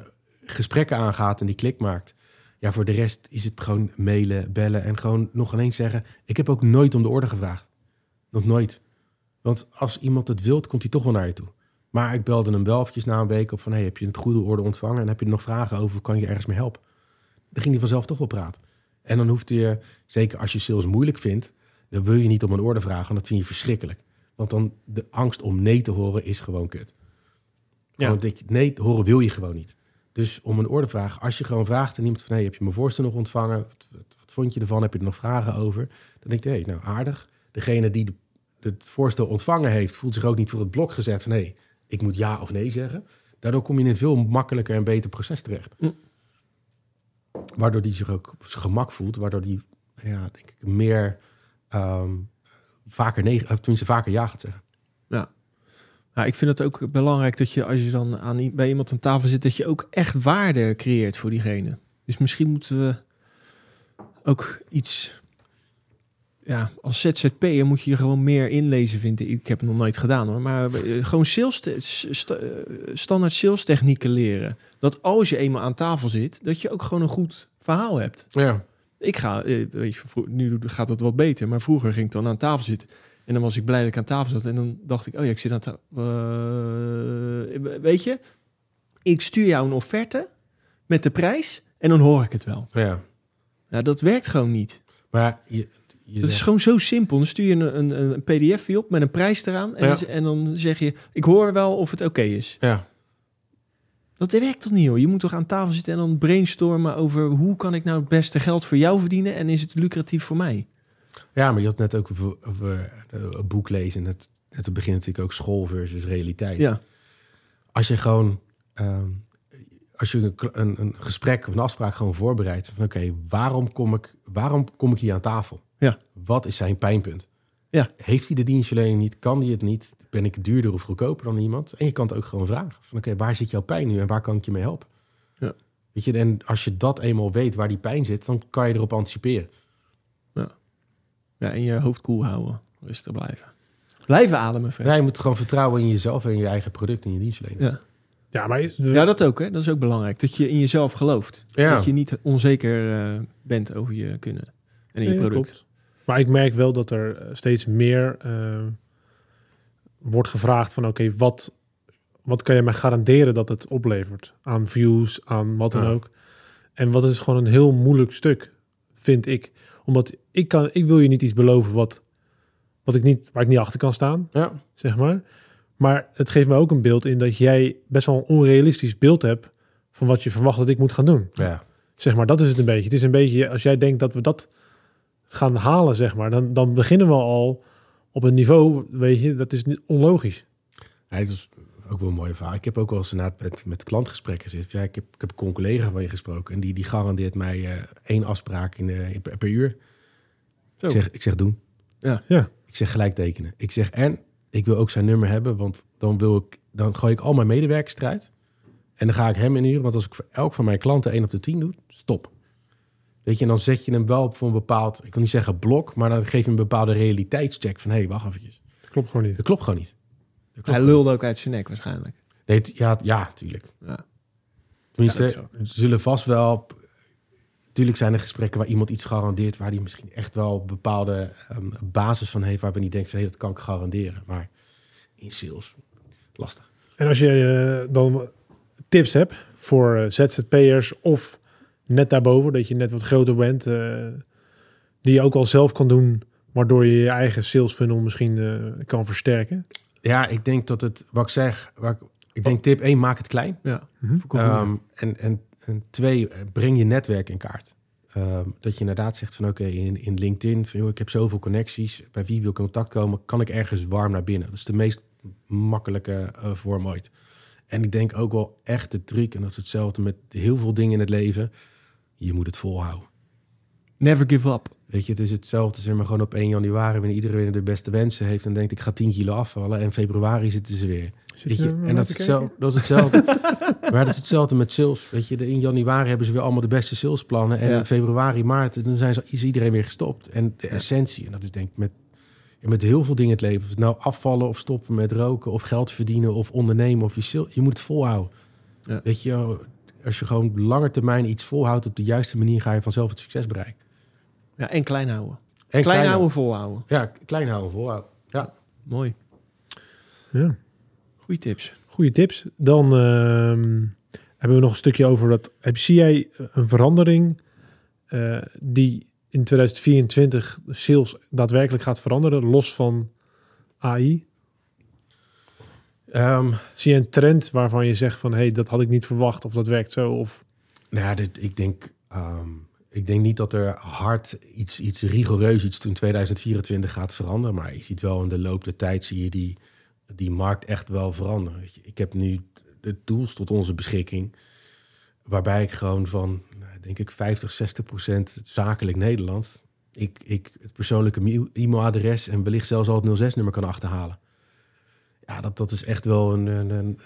gesprekken aangaat en die klik maakt. Ja, voor de rest is het gewoon mailen, bellen en gewoon nog ineens zeggen. Ik heb ook nooit om de orde gevraagd. Nog nooit. Want als iemand het wilt, komt hij toch wel naar je toe. Maar ik belde hem wel eventjes na een week op van... Hey, heb je het goede orde ontvangen en heb je nog vragen over? Kan je ergens mee helpen? Dan ging hij vanzelf toch wel praten. En dan hoeft je, zeker als je sales moeilijk vindt... dan wil je niet om een orde vragen, want dat vind je verschrikkelijk. Want dan de angst om nee te horen is gewoon kut. Ja. Want nee horen wil je gewoon niet. Dus om een orde vragen, als je gewoon vraagt aan iemand van... Hey, heb je mijn voorstel nog ontvangen? Wat, wat, wat vond je ervan? Heb je er nog vragen over? Dan denk je, hey, nou aardig. Degene die de, het voorstel ontvangen heeft... voelt zich ook niet voor het blok gezet van... hey, ik moet ja of nee zeggen. Daardoor kom je in een veel makkelijker en beter proces terecht. Hm. Waardoor die zich ook op zijn gemak voelt. Waardoor die, ja, denk ik, meer... ehm, vaker nee, of tenminste vaker ja gaat zeggen. Nou, ik vind het ook belangrijk dat je als je dan aan, bij iemand aan tafel zit, dat je ook echt waarde creëert voor diegene. Dus misschien moeten we ook iets. Ja, als ZZP'er moet je je gewoon meer inlezen, vind ik. Ik heb het nog nooit gedaan hoor. Maar eh, gewoon sales sta- eh, standaard sales technieken leren. Dat als je eenmaal aan tafel zit, dat je ook gewoon een goed verhaal hebt. Ja, Ik ga, eh, weet je, nu gaat het wat beter, maar vroeger ging ik dan aan tafel zitten. En dan was ik blij dat ik aan tafel zat. En dan dacht ik, oh ja, ik zit aan tafel. weet je, ik stuur jou een offerte met de prijs en dan hoor ik het wel. ja. Nou, dat werkt gewoon niet. Maar je, je Dat is gewoon zo simpel. Dan stuur je een, een, een pdf op met een prijs eraan. En, Ja. dan, en dan zeg je, ik hoor wel of het oké is. Ja, Dat werkt toch niet hoor? Je moet toch aan tafel zitten en dan brainstormen over hoe kan ik nou het beste geld voor jou verdienen en is het lucratief voor mij? Ja, maar je had net ook over eh, een boek lezen. Het, het begint natuurlijk ook school versus realiteit. Ja, Als je gewoon, ehm, als je een, een, een gesprek of een afspraak gewoon voorbereidt. Van oké, waarom kom ik, waarom kom ik hier aan tafel? Ja. Wat is zijn pijnpunt? Ja. Heeft hij de dienstverlening niet? Kan hij het niet? Ben ik duurder of goedkoper dan iemand? En je kan het ook gewoon vragen. Van oké, waar zit jouw pijn nu en waar kan ik je mee helpen? Ja. Weet je, en als je dat eenmaal weet waar die pijn zit, dan kan je erop anticiperen. Ja en je hoofd koel houden. Rustig blijven. Blijven ademen, Fred. Ja, je moet gewoon vertrouwen in jezelf en je eigen product en je dienstverlening. Ja. Ja, maar is- ja, dat ook. Hè? Dat is ook belangrijk. Dat je in jezelf gelooft. Ja. Dat je niet onzeker eh, bent over je kunnen en in je product. klopt. Maar ik merk wel dat er eh, steeds meer eh, wordt gevraagd van oké, wat, wat kan je mij garanderen dat het oplevert? Aan views, aan wat dan Ja. ook. En wat is gewoon een heel moeilijk stuk, vind ik. Omdat ik, kan, ik wil je niet iets beloven wat, wat ik niet, waar ik niet achter kan staan, Ja. zeg maar. Maar het geeft me ook een beeld in dat jij best wel een onrealistisch beeld hebt van wat je verwacht dat ik moet gaan doen. Ja. Zeg maar, dat is het een beetje. Het is een beetje, als jij denkt dat we dat gaan halen, zeg maar, dan, dan beginnen we al op een niveau, weet je, dat is niet onlogisch. Ja, dat is ook wel een mooie verhaal. Ik heb ook wel eens inderdaad met, met klantgesprekken gezeten. Ja, ik heb, ik heb een collega van je gesproken en die, die garandeert mij eh, één afspraak in, de, in- per, per uur. Zo. Ik zeg, ik zeg doen. Ja. Ja. Ik zeg gelijk tekenen. Ik zeg en ik wil ook zijn nummer hebben, want dan wil ik, dan gooi ik al mijn medewerkers eruit. En dan ga ik hem inhuren, want als ik voor elk van mijn klanten één op de tien doe, stop. Weet je, en dan zet je hem wel op voor een bepaald, ik wil niet zeggen blok, maar dan geef je een bepaalde realiteitscheck van, hé, hey, wacht eventjes. Klopt gewoon niet. Dat klopt gewoon niet. Hij lulde ook uit zijn nek waarschijnlijk. Nee, ja, ja, tuurlijk. Ja. Tenminste, Ja, zullen vast wel... Tuurlijk zijn er gesprekken waar iemand iets garandeert... waar die misschien echt wel bepaalde ehm, basis van heeft... waar we niet denken, hey, dat kan ik garanderen. Maar in sales, lastig. En als je eh, dan tips hebt voor eh, ZZP'ers of net daarboven, dat je net wat groter bent, eh, die je ook al zelf kan doen, waardoor je je eigen sales funnel misschien eh, kan versterken. Ja, ik denk dat het, wat ik zeg... Waar ik, ik denk tip 1, maak het klein. Ja. Mhm. Ehm, en, en, en twee, breng je netwerk in kaart. Ehm, dat je inderdaad zegt van oké, in, in LinkedIn, van, joh, ik heb zoveel connecties. Bij wie wil ik in contact komen? Kan ik ergens warm naar binnen? Dat is de meest makkelijke eh, vorm ooit. En ik denk ook wel echt de truc, en dat is hetzelfde met heel veel dingen in het leven. Je moet het volhouden. Never give up. Weet je, het is hetzelfde, zeg maar, gewoon op 1 januari, wanneer iedereen de beste wensen heeft en denkt ik ga 10 kilo afvallen. En februari zitten ze weer. Zit Weet je en dat is, hetzelfde, dat is hetzelfde. maar dat is hetzelfde met sales. Weet je, de- in januari hebben ze weer allemaal de beste salesplannen. En Ja. in februari, maart, dan zijn ze, is iedereen weer gestopt. En de essentie, en dat is denk ik met, met heel veel dingen in het leven. Of het nou afvallen of stoppen met roken of geld verdienen of ondernemen of je sales, je moet het volhouden. Ja. Weet je, als je gewoon langer termijn iets volhoudt op de juiste manier, ga je vanzelf het succes bereiken. Ja, en klein houden. En klein houden, volhouden. Ja, klein houden, volhouden. Ja. Mooi. Ja. Goeie tips. Goede tips. Dan ehm, hebben we nog een stukje over dat. Heb, zie jij een verandering eh, die in 2024 sales daadwerkelijk gaat veranderen, los van AI? Ehm, Zie je een trend waarvan je zegt van hé, hey, dat had ik niet verwacht of dat werkt zo? Of Nou ja, dit, ik, denk, ehm, ik denk niet dat er hard iets, iets rigoureus iets in 2024 gaat veranderen. Maar je ziet wel in de loop der tijd zie je die, die markt echt wel veranderen. Ik heb nu de tools tot onze beschikking. Waarbij ik gewoon van, nou, denk ik, 50, 60 procent zakelijk Nederland. Ik, ik het persoonlijke mail- e-mailadres en wellicht zelfs al het 06-nummer kan achterhalen. Ja, dat, dat is echt wel een, een, een-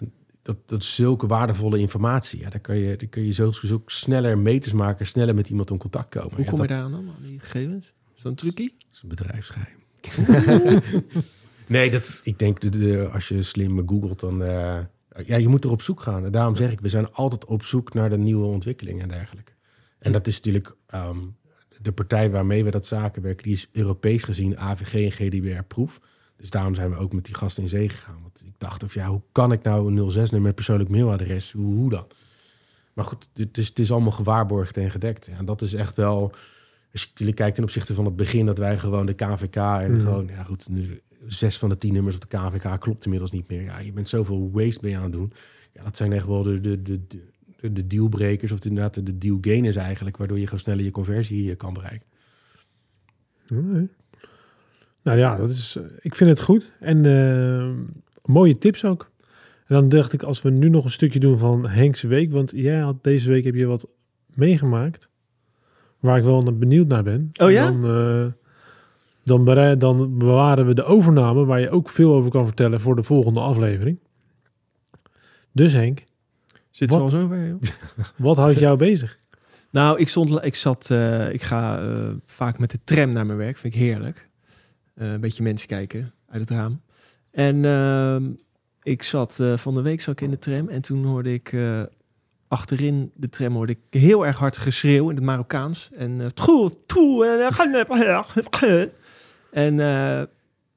dat, dat is zulke waardevolle informatie. Ja, daar kan je, daar kun je zo, zo sneller meters maken, sneller met iemand in contact komen. Hoe kom je dat daar aan dan, aan die gegevens? Is dat een trucje? is een bedrijfsgeheim. <laughs> nee, dat, ik denk, de, de, als je slim googelt, dan... eh, ja, je moet er op zoek gaan. En daarom zeg ik, we zijn altijd op zoek naar de nieuwe ontwikkelingen en dergelijke. En dat is natuurlijk... ehm, de partij waarmee we dat zaken werken, die is Europees gezien AVG en GDPR-proef. Dus daarom zijn we ook met die gasten in zee gegaan. Want ik dacht, of ja, hoe kan ik nou een 06-nummer met persoonlijk mailadres? Hoe, hoe dan? Maar goed, het is, het is allemaal gewaarborgd en gedekt. Ja, en dat is echt wel... Als je kijkt ten opzichte van het begin, dat wij gewoon de KVK en Mhm. gewoon, ja goed, nu zes van de tien nummers op de KVK klopt inmiddels niet meer. Ja, je bent zoveel waste mee aan het doen. Ja, dat zijn echt wel de, de, de, de, de dealbrekers of inderdaad de, de deal gainers eigenlijk, waardoor je gewoon sneller je conversie kan bereiken. Nou ja, dat is, eh, ik vind het goed. En eh, mooie tips ook. En dan dacht ik, als we nu nog een stukje doen van Henk's Week. Want jij had deze week heb je wat meegemaakt. Waar ik wel naar benieuwd naar ben. Oh ja? Dan, eh, dan, dan bewaren we de overname, waar je ook veel over kan vertellen voor de volgende aflevering. Dus Henk, Wat? we al zover, joh? <laughs> <laughs> wat houdt jou bezig? Nou, ik, stond, ik zat, eh, ik ga eh, vaak met de tram naar mijn werk, vind ik heerlijk. Eh, een beetje mensen kijken uit het raam. En ehm, ik zat eh, van de week zat ik in de tram en toen hoorde ik eh, achterin de tram hoorde ik heel erg hard geschreeuw in het Marokkaans. En toe, en, en eh,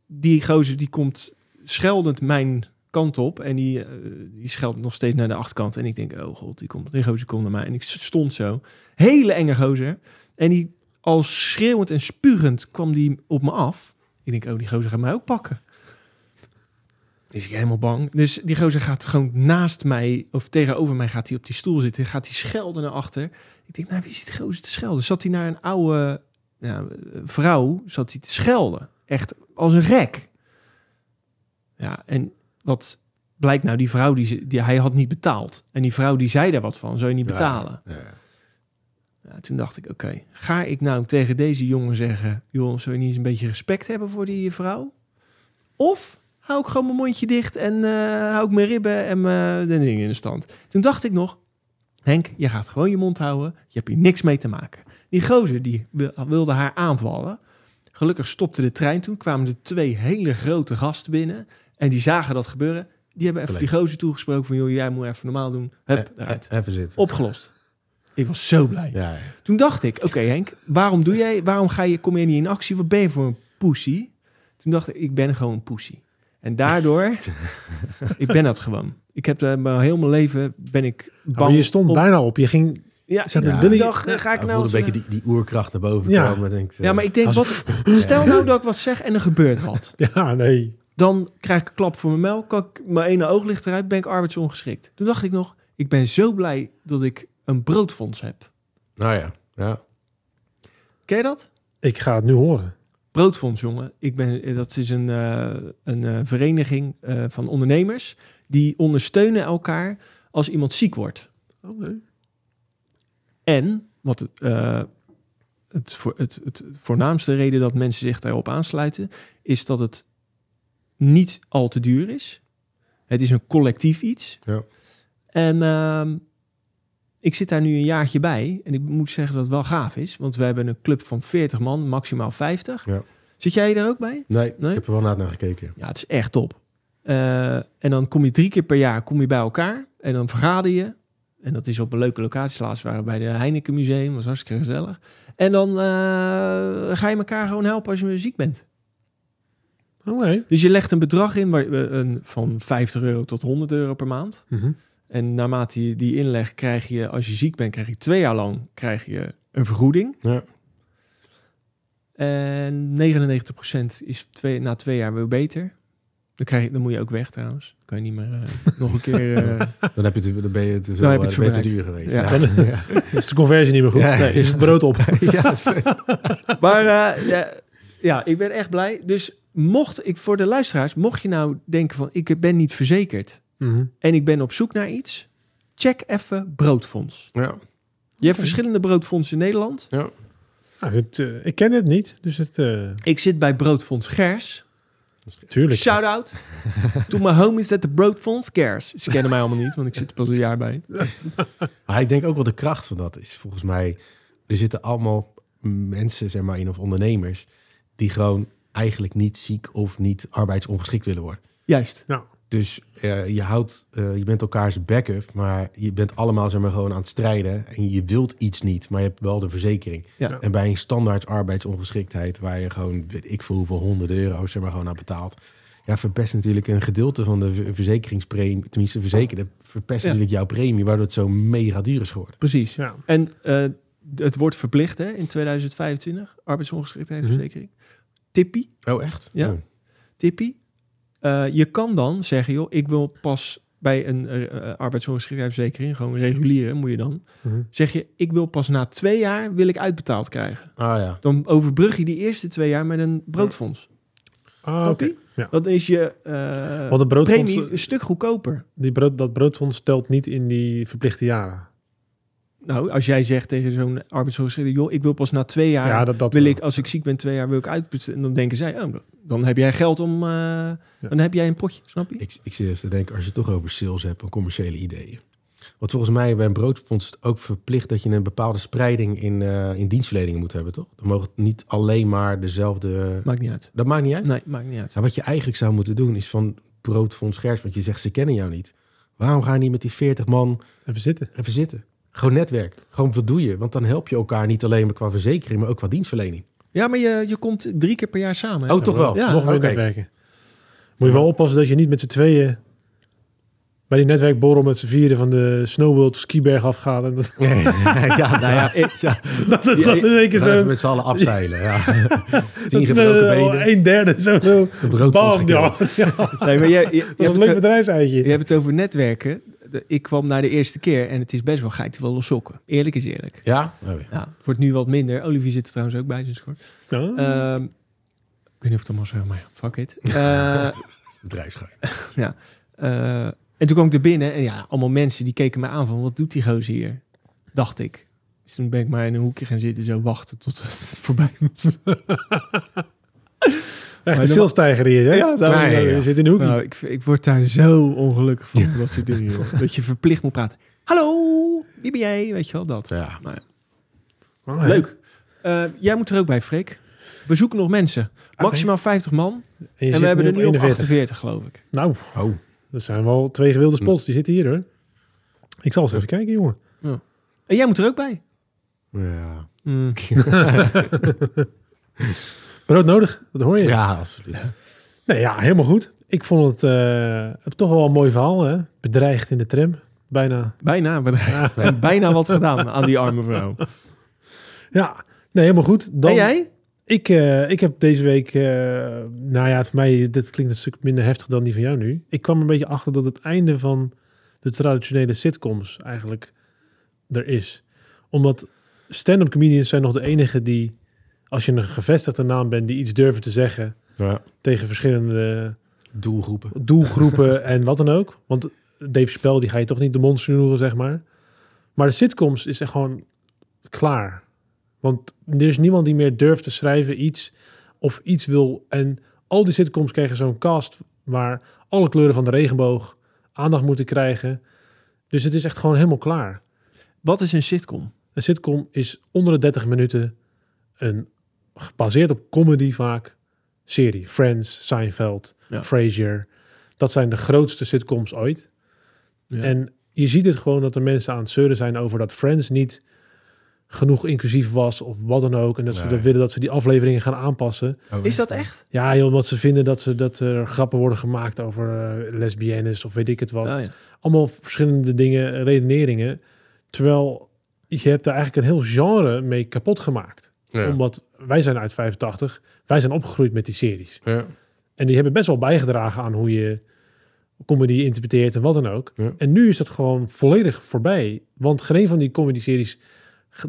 die gozer die komt scheldend mijn kant op en die, eh, die scheldt nog steeds naar de achterkant. En ik denk, oh god, die, komt, die gozer komt naar mij. En ik stond zo. Hele enge gozer. En die, al schreeuwend en spugend, kwam die op me af. Ik denk, oh, die gozer gaat mij ook pakken. Dus ik helemaal bang. Dus die gozer gaat gewoon naast mij, of tegenover mij gaat hij op die stoel zitten. Gaat hij schelden naar achter. Ik denk, nou, wie zit die gozer te schelden? Zat hij naar een oude ja, vrouw, zat hij te schelden. Echt als een gek. Ja, en wat blijkt nou, die vrouw, die, ze- die, hij had niet betaald. En die vrouw die zei daar wat van, zou je niet betalen? Ja, ja. Toen dacht ik, oké, ga ik nou tegen deze jongen zeggen... joh, zou je niet eens een beetje respect hebben voor die vrouw? Of hou ik gewoon mijn mondje dicht en eh, hou ik mijn ribben en mijn de dingen in de stand? Toen dacht ik nog, Henk, je gaat gewoon je mond houden. Je hebt hier niks mee te maken. Die gozer, die wil- wilde haar aanvallen. Gelukkig stopte de trein toen. Kwamen er twee hele grote gasten binnen. En die zagen dat gebeuren. Die hebben even die gozer toegesproken van... joh, jij moet even normaal doen. Hup, eruit. Even zitten. Opgelost. Ik was zo blij. Ja, ja. Toen dacht ik, oké Henk, waarom doe jij, waarom ga je, kom je niet in actie? Wat ben je voor een pussy? Toen dacht ik, ik ben gewoon een pussy. En daardoor, <laughs> ik ben dat gewoon. Ik heb uh, mijn heel mijn leven ben ik bang. Maar je stond op- bijna op. Je ging... Ja, Zat dacht, eh, ga ik nou... een beetje die, die oerkracht naar boven Ja. komen. Denkt, eh, Ja, maar ik denk, wat, stel nou dat ik wat zeg en er gebeurt wat. <laughs> Ja, nee. Dan krijg ik een klap voor mijn melk, kan ik, mijn ene oog ligt eruit, ben ik arbeidsongeschikt. Toen dacht ik nog, ik ben zo blij dat ik een broodfonds heb. Nou ja, ja. Ken je dat? Ik ga het nu horen. Broodfonds, jongen. Ik ben, eh, dat is een, eh, een eh, vereniging eh, van ondernemers die ondersteunen elkaar als iemand ziek wordt. En wat het, eh, het, voor, het, het voornaamste reden dat mensen zich daarop aansluiten, is dat het niet al te duur is. Het is een collectief iets. Ja. En ehm, ik zit daar nu een jaartje bij. En ik moet zeggen dat het wel gaaf is. Want we hebben een club van 40 man, maximaal 50. Ja. Zit jij daar ook bij? Nee, Nee? ik heb er wel naar naar gekeken. Ja, het is echt top. Eh, en dan kom je drie keer per jaar kom je bij elkaar. En dan vergader je. En dat is op een leuke locatie. Laatst waren we bij de Heineken Museum. was hartstikke gezellig. En dan eh, ga je elkaar gewoon helpen als je ziek bent. Oké. Dus je legt een bedrag in waar, eh, een, van 50 euro tot 100 euro per maand. Mhm. En naarmate je die inlegt, krijg je, als je ziek bent, krijg je twee jaar lang krijg je een vergoeding. Ja. En 99% is twee, na twee jaar weer beter. Dan, krijg je, dan moet je ook weg trouwens. Dan kan je niet meer eh, <laughs> nog een keer... eh, Dan, heb je het, dan ben je te, veel, Dan heb je het eh, te duur geweest. Ja. Is <laughs> de conversie niet meer goed. Ja, nee, is het brood op. <laughs> Ja, maar ja, ja, ik ben echt blij. Dus mocht ik voor de luisteraars, mocht je nou denken van ik ben niet verzekerd Mhm. en ik ben op zoek naar iets, check even Broodfonds. ja. Je hebt verschillende broodfondsen in Nederland. ja. Nou, het, eh, ik ken het niet, dus het... eh, Ik zit bij Broodfonds Gers. tuurlijk. Shout out <laughs> to my homies at the Broodfonds Gers. Ze kennen mij allemaal niet, want ik zit er pas een jaar bij. <laughs> Maar ik denk ook wel de kracht van dat is volgens mij... Er zitten allemaal mensen, zeg maar, in of ondernemers... die gewoon eigenlijk niet ziek of niet arbeidsongeschikt willen worden. Juist. Nou, Dus eh, je houdt, eh, je bent elkaars backup, maar je bent allemaal zeg maar, gewoon aan het strijden. En je wilt iets niet, maar je hebt wel de verzekering. Ja. En bij een standaard arbeidsongeschiktheid, waar je gewoon, weet ik veel hoeveel honderden euro's zeg maar, gewoon aan betaalt. Ja, verpest natuurlijk een gedeelte van de ver- verzekeringspremie, tenminste verzekerde, verpest Ja. natuurlijk jouw premie, waardoor het zo mega duur is geworden. Precies. ja. En eh, het wordt verplicht hè, in 2025, arbeidsongeschiktheidsverzekering. Tippie, Oh, echt? Ja. Oh. tippie. Eh, je kan dan zeggen, joh, ik wil pas bij een eh, arbeidsongeschiktheidsverzekering, gewoon reguliere moet je dan, Mhm. zeg je, ik wil pas na twee jaar wil ik uitbetaald krijgen. Ah ja. Dan overbrug je die eerste twee jaar met een broodfonds. Ah, oké. Ja. Dan is je Want de broodfonds- premie een stuk goedkoper. Die brood, dat broodfonds telt niet in die verplichte jaren. Nou, als jij zegt tegen zo'n arbeidsongeschikt, joh, ik wil pas na twee jaar ja, dat, dat wil wel. ik, als ik ziek ben, twee jaar wil ik uitbetalen. Dan denken zij, oh, dan heb jij geld om, eh, dan heb jij een potje, snap je? Ik, ik zit eens te denken, als je het toch over sales hebt en commerciële ideeën. Want volgens mij bij een broodfonds is het ook verplicht dat je een bepaalde spreiding in, eh, in dienstverleningen moet hebben, toch? Dan mogen het niet alleen maar dezelfde... Maakt niet uit. Dat maakt niet uit. Nee, maakt niet uit. Nou, wat je eigenlijk zou moeten doen is van broodfonds Gers, want je zegt ze kennen jou niet. Waarom ga je niet met die 40 man Even zitten. even zitten? Gewoon netwerk. Gewoon wat doe je? Want dan help je elkaar niet alleen maar qua verzekering, maar ook qua dienstverlening. Ja, maar je, je komt drie keer per jaar samen. hè? Oh, toch wel? Ja, Nog meer netwerken. Moet je wel oppassen dat je niet met z'n tweeën bij die netwerkborrel met z'n vieren van de Snowworld skiberg afgaat. En dat, <laughs> ja, <laughs> Nou ja, ik- ja. dat het Ja, dan in één keer We gaan even zo... met z'n allen afzeilen. Ja. <laughs> Dat Tien is gebroken een, benen. een derde zo. De bam, ja. nee, maar je, je, je, Dat is een leuk het, bedrijfsuitje. je hebt het over netwerken. De- Ik kwam naar de eerste keer en het is best wel geit wel los sokken. Eerlijk is eerlijk. Ja? Oh, ja. Ja, het wordt nu wat minder. Olivier zit er trouwens ook bij, sinds kort. Ja. Ehm, ik weet niet of het allemaal zo, maar ja, fuck it. <laughs> Eh, Bedrijfsgeheim. <laughs> eh, en toen kwam ik er binnen en ja, allemaal mensen die keken me aan van, wat doet die gozer hier? Dacht ik. Dus toen ben ik maar in een hoekje gaan zitten, zo wachten tot het <laughs> voorbij was. Echt maar een salestijger hier, hè? Ja, Ja, ja, ja. Je zit in de hoek. Nou, ik, ik word daar zo ongelukkig van, dat soort dingen, joh. <laughs> Dat je verplicht moet praten. Hallo, wie ben jij? Weet je wel, dat. Ja. Nou ja, Oh, ja. leuk. Eh, jij moet er ook bij, Freek. We zoeken nog mensen. Maximaal 50 man. En we hebben er nu op 41. 48, geloof ik. Nou, Oh, Dat zijn wel twee gewilde spots. Die zitten hier hoor. Ik zal eens even kijken, jongen. En jij moet er ook bij. Ja, Mm. <laughs> <laughs> Brood nodig, dat hoor je. ja absoluut. Nee, ja, helemaal goed. Ik vond het eh, toch wel een mooi verhaal. Hè? Bedreigd in de tram. Bijna. Bijna bedreigd. Bijna wat gedaan aan die arme vrouw. Ja, nee, helemaal goed. Dan, En jij? Ik, eh, ik heb deze week, eh, nou ja, voor mij, dit klinkt een stuk minder heftig dan die van jou nu. Ik kwam er een beetje achter dat het einde van de traditionele sitcoms eigenlijk er is. Omdat stand-up comedians zijn nog de enige die, als je een gevestigde naam bent, die iets durven te zeggen Ja. tegen verschillende Doelgroepen. doelgroepen <laughs> en wat dan ook. Want Dave Spel, die ga je toch niet de mond snoeren, zeg maar. Maar de sitcoms is echt gewoon klaar. Want er is niemand die meer durft te schrijven iets of iets wil. En al die sitcoms krijgen zo'n cast waar alle kleuren van de regenboog aandacht moeten krijgen. Dus het is echt gewoon helemaal klaar. Wat is een sitcom? Een sitcom is onder de 30 minuten een gebaseerd op comedy vaak serie. Friends, Seinfeld, Ja. Frasier. Dat zijn de grootste sitcoms ooit. Ja. En je ziet het gewoon dat er mensen aan het zeuren zijn over dat Friends niet genoeg inclusief was of wat dan ook. En dat ze dat willen dat ze die afleveringen gaan aanpassen. Oh, Is dat echt? Ja, joh, omdat ze vinden dat, ze, dat er grappen worden gemaakt over eh, lesbiennes of weet ik het wat Oh, ja. allemaal verschillende dingen, redeneringen. Terwijl je hebt daar eigenlijk een heel genre mee kapot gemaakt. Ja. Omdat wij zijn uit 85, wij zijn opgegroeid met die series. Ja. En die hebben best wel bijgedragen aan hoe je comedy interpreteert en wat dan ook. Ja. En nu is dat gewoon volledig voorbij. Want geen van die comedy-series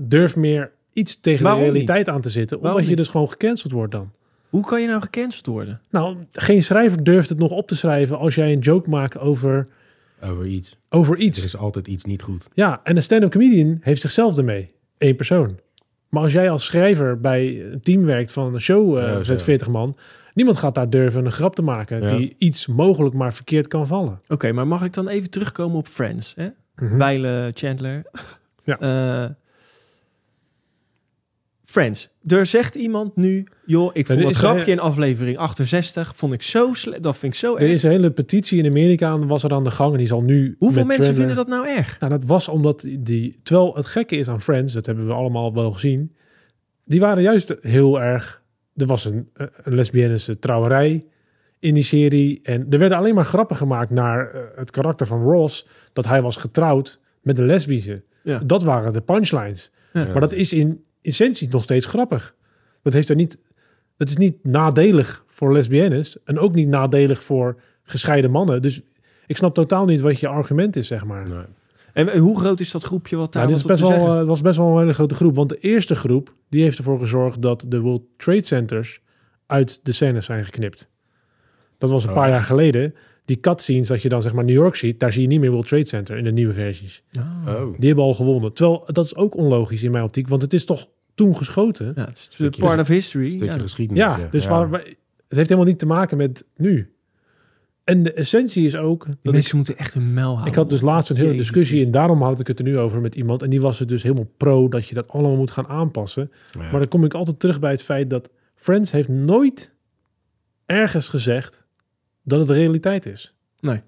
durft meer iets tegen Waarom de realiteit aan te zitten. Waarom Omdat je niet? dus gewoon gecanceld wordt dan. Hoe kan je nou gecanceld worden? Nou, geen schrijver durft het nog op te schrijven als jij een joke maakt over, Over iets. over Er iets. is altijd iets niet goed. Ja, en een stand-up comedian heeft zichzelf ermee. Eén persoon. Maar als jij als schrijver bij een team werkt van een show eh Ja, met zo. 40 man, niemand gaat daar durven een grap te maken Ja. die iets mogelijk maar verkeerd kan vallen. Oké, maar mag ik dan even terugkomen op Friends? Hè? Mhm. Chandler. Ja. Eh, Friends. Er zegt iemand nu, joh, ik vond er dat grapje in aflevering 68, vond ik zo slecht. Dat vind ik zo Er erg. is een hele petitie in Amerika aan, was er aan de gang en die zal nu. Hoeveel mensen vinden dat nou erg? Nou, dat was omdat die. Terwijl het gekke is aan Friends, dat hebben we allemaal wel gezien. Die waren juist heel erg. Er was een, een lesbiennische trouwerij in die serie. En er werden alleen maar grappen gemaakt naar eh, het karakter van Ross. Dat hij was getrouwd met een lesbische. Ja. Dat waren de punchlines. Ja. Maar dat is in essentie nog steeds grappig. Dat, heeft er niet, dat is niet nadelig voor lesbiennes. En ook niet nadelig voor gescheiden mannen. Dus ik snap totaal niet wat je argument is, zeg maar. Nee. En hoe groot is dat groepje wat daar Nou, dit is best wel, zeggen? eh, was best wel een hele grote groep. Want de eerste groep die heeft ervoor gezorgd dat de World Trade Centers uit de scènes zijn geknipt. Dat was een Oh, paar echt? jaar geleden. Die cutscenes dat je dan zeg maar New York ziet, daar zie je niet meer World Trade Center in de nieuwe versies. Oh. Oh. Die hebben al gewonnen. Terwijl dat is ook onlogisch in mijn optiek, want het is toch toen geschoten. Ja, het is Stukje- part of history. Stukje Ja. geschiedenis. Ja, dus Waar, waar- het heeft helemaal niet te maken met nu. En de essentie is ook Die dat ik, mensen moeten echt hun mel houden. ik had dus laatst een hele Jezus discussie en daarom had ik het er nu over met iemand en die was het dus helemaal pro dat je dat allemaal moet gaan aanpassen. Ja. Maar dan kom ik altijd terug bij het feit dat Friends heeft nooit ergens gezegd dat het de realiteit is. Nee.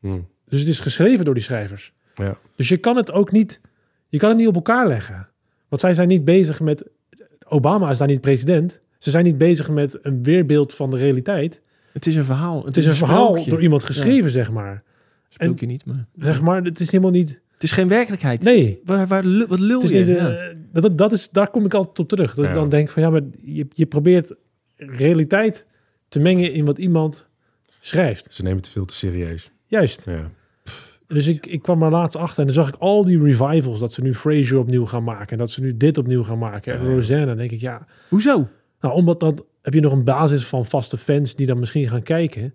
Hm. Dus het is geschreven door die schrijvers. Ja. Dus je kan het ook niet, je kan het niet op elkaar leggen. Want zij zijn niet bezig met, Obama is daar niet president. Ze zijn niet bezig met een weerbeeld van de realiteit. Het is een verhaal. Het is een verhaal sprookje. door iemand geschreven, zeg maar. Sprookje niet, maar... Zeg maar, het is helemaal niet, Het is geen werkelijkheid. nee. Waar, waar, wat lul Het is je? niet, Ja. eh, dat, dat, dat is, daar kom ik altijd op terug. Dat ik dan denk van ja, maar je, je probeert realiteit te mengen in wat iemand schrijft. Ze nemen het veel te serieus. Juist. Ja. Dus ik, ik kwam er laatst achter en dan zag ik al die revivals. Dat ze nu Frasier opnieuw gaan maken. En dat ze nu dit opnieuw gaan maken. En Ja. Dan denk ik ja. Hoezo? Nou, omdat dan heb je nog een basis van vaste fans die dan misschien gaan kijken.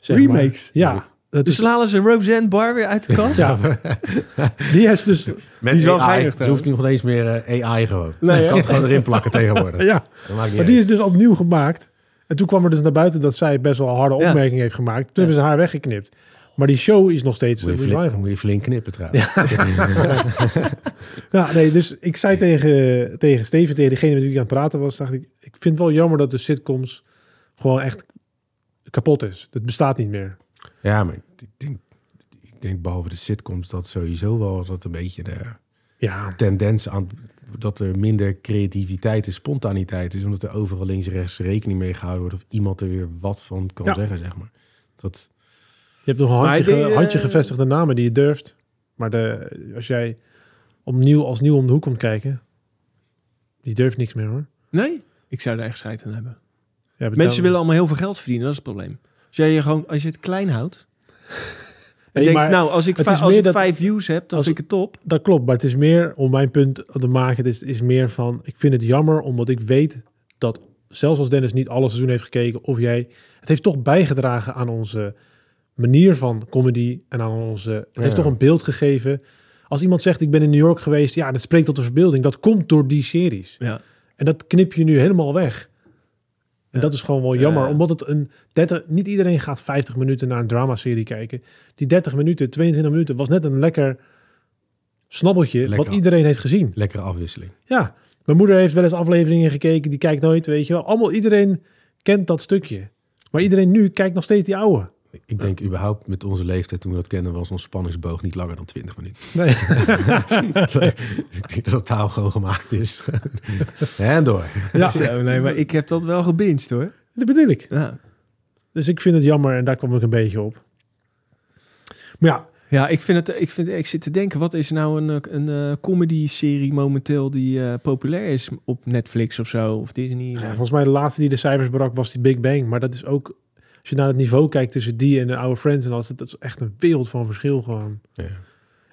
Zeg maar. Remakes? Ja. Dat Dus is, halen ze Roseanne Barr weer uit de kast? ja. <laughs> die is dus... Met Die is wel geinig, Ze hoeft nu nog eens meer eh, AI gewoon. Nee, je kan het gewoon erin plakken tegenwoordig. <laughs> Ja. Niet Maar die is dus opnieuw gemaakt. En toen kwam er dus naar buiten dat zij best wel harde Ja. opmerkingen heeft gemaakt. Toen Ja. hebben ze haar weggeknipt. Maar die show is nog steeds Moet een je, flink, revival. moet je flink knippen trouwens. <laughs> Ja, nee, dus ik zei tegen, tegen Steven, tegen degene met wie ik aan het praten was, dacht ik, ik vind het wel jammer dat de sitcoms gewoon echt kapot is. Het bestaat niet meer. Ja, maar ik denk, ik denk behalve de sitcoms dat sowieso wel dat een beetje de Ja, tendens aan dat er minder creativiteit en spontaniteit is, omdat er overal links en rechts rekening mee gehouden wordt of iemand er weer wat van kan Ja. zeggen, zeg maar. Dat, je hebt nog een handje, die, ge- eh, handje gevestigde namen die je durft. Maar de, als jij opnieuw als nieuw om de hoek komt kijken, die durft niks meer hoor. Nee? Ik zou er echt scheid aan hebben. Ja, Mensen willen allemaal heel veel geld verdienen, dat is het probleem. Als jij je gewoon, als je het klein houdt. Nee, denkt, nou, als ik, als meer ik dat- vijf views heb, dan als- vind ik het top. Dat klopt, maar het is meer om mijn punt te maken. Het is, is meer van, ik vind het jammer omdat ik weet dat zelfs als Dennis niet alle seizoen heeft gekeken of jij, het heeft toch bijgedragen aan onze manier van comedy en aan onze, het heeft toch een beeld gegeven. Als iemand zegt ik ben in New York geweest, ja, dat spreekt tot de verbeelding. Dat komt door die series. Ja. En dat knip je nu helemaal weg. En dat is gewoon wel jammer, Ja. omdat het een 30, niet iedereen gaat 50 minuten naar een dramaserie kijken. Die 30 minuten, 22 minuten was net een lekker snabbeltje Lekker. wat iedereen heeft gezien. lekkere afwisseling. Ja, mijn moeder heeft wel eens afleveringen gekeken, die kijkt nooit, weet je wel. Allemaal iedereen kent dat stukje. Maar iedereen nu kijkt nog steeds die oude. Ik denk überhaupt met onze leeftijd, toen we dat kennen, was ons spanningsboog niet langer dan 20 minuten. Nee. ik <laughs> denk dat het taal gewoon gemaakt is. <laughs> en door. ja, Zo, nee, maar ik heb dat wel gebinged hoor. dat bedoel ik. Ja. Dus ik vind het jammer en daar kom ik een beetje op. Maar ja, Ja, ik, vind het, ik, vind, ik zit te denken, wat is nou een, een, eh, comedy-serie momenteel die eh, populair is op Netflix of zo, of Disney? Ja, volgens mij de laatste die de cijfers brak was die Big Bang. Maar dat is ook, als je naar het niveau kijkt tussen die en de oude Friends en alles, dat is echt een wereld van verschil gewoon. Ja.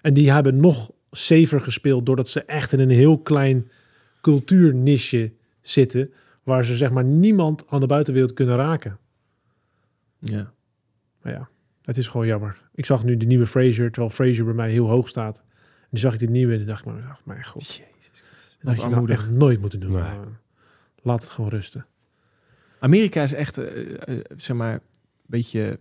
En die hebben nog safer gespeeld doordat ze echt in een heel klein cultuurnisje zitten, waar ze zeg maar niemand aan de buitenwereld kunnen raken. ja. Maar ja, het is gewoon jammer. Ik zag nu de nieuwe Frasier, terwijl Frasier bij mij heel hoog staat. En toen zag ik die nieuwe en dacht ik, maar, ach, mijn god. Jezus. Dat had je nou echt nooit moeten doen. Nee. Laat het gewoon rusten. Amerika is echt, eh, eh, zeg maar, een beetje...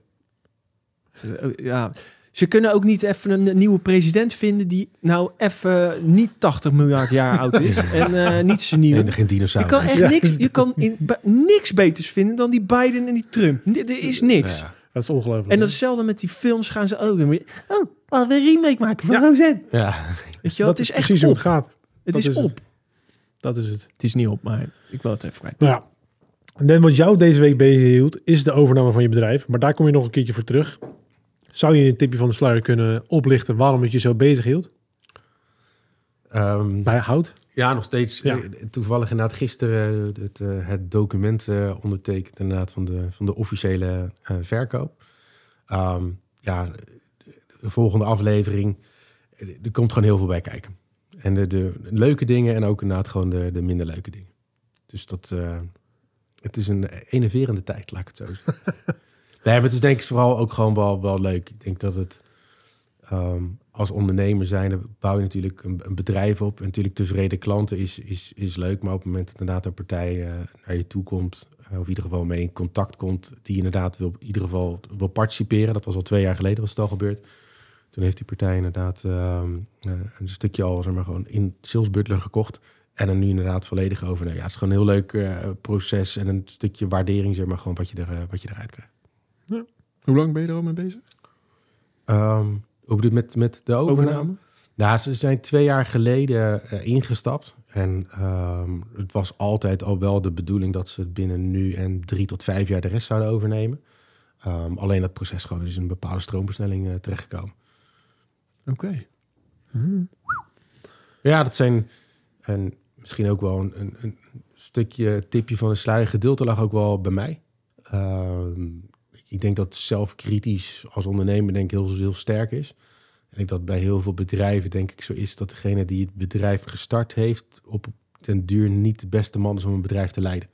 eh, ja, ze kunnen ook niet even een nieuwe president vinden die nou even niet 80 miljard jaar oud is en eh, niet senil. En geen Je dinosaurus. kan echt Ja. niks, je kan in, niks beters vinden dan die Biden en die Trump. N- Er is niks. Ja. Dat is ongelooflijk. En dat is hetzelfde met die films gaan ze ook. weer- Oh, laten we een remake maken van Ja. Roseanne. ja. Weet je wel, dat het is, precies echt hoe op. het gaat. Het Dat is, is het. op. Dat is het. Het is niet op, maar ik wil het even kwijt. Nou ja, en dan wat jou deze week bezig hield, is de overname van je bedrijf. Maar daar kom je nog een keertje voor terug. Zou je een tipje van de sluier kunnen oplichten waarom het je zo bezig hield? Ehm, Bij hout? ja, nog steeds. Ja. Toevallig inderdaad gisteren het, eh, het document eh, ondertekend inderdaad van de, van de officiële eh, verkoop. Ehm, ja, de volgende aflevering, er komt gewoon heel veel bij kijken. En de, de leuke dingen en ook inderdaad gewoon de, de minder leuke dingen. Dus dat, het is een enerverende tijd, laat ik het zo zeggen. <laughs> nee, maar het is denk ik vooral ook gewoon wel, wel leuk. Ik denk dat het ehm, als ondernemer zijn, bouw je natuurlijk een, een bedrijf op. En natuurlijk tevreden klanten is, is, is leuk. Maar op het moment dat inderdaad een partij eh, naar je toe komt, eh, of in ieder geval mee in contact komt, die inderdaad wil, in ieder geval wil participeren. Dat was al twee jaar geleden was het al gebeurd. Toen heeft die partij inderdaad ehm, eh, een stukje al zeg maar, gewoon in Sales Butler gekocht. En er nu inderdaad volledig over. Ja, het is gewoon een heel leuk eh, proces en een stukje waardering, zeg maar, gewoon wat je, er, eh, wat je eruit krijgt. Hoe lang ben je er al mee bezig? Ehm hoe bedoel je met, met de overname? Nou, ze zijn twee jaar geleden eh, ingestapt. En ehm, het was altijd al wel de bedoeling dat ze binnen nu en drie tot vijf jaar de rest zouden overnemen. Ehm, alleen dat proces gewoon is in een bepaalde stroomversnelling terechtgekomen. Oké. Ja, dat zijn en misschien ook wel een, een, een stukje tipje van de sluier. Gedeelte lag ook wel bij mij. Ehm, ik denk dat zelfkritisch als ondernemer denk ik heel, heel sterk is. En ik dat bij heel veel bedrijven denk ik zo is dat degene die het bedrijf gestart heeft op den duur niet de beste man is om een bedrijf te leiden.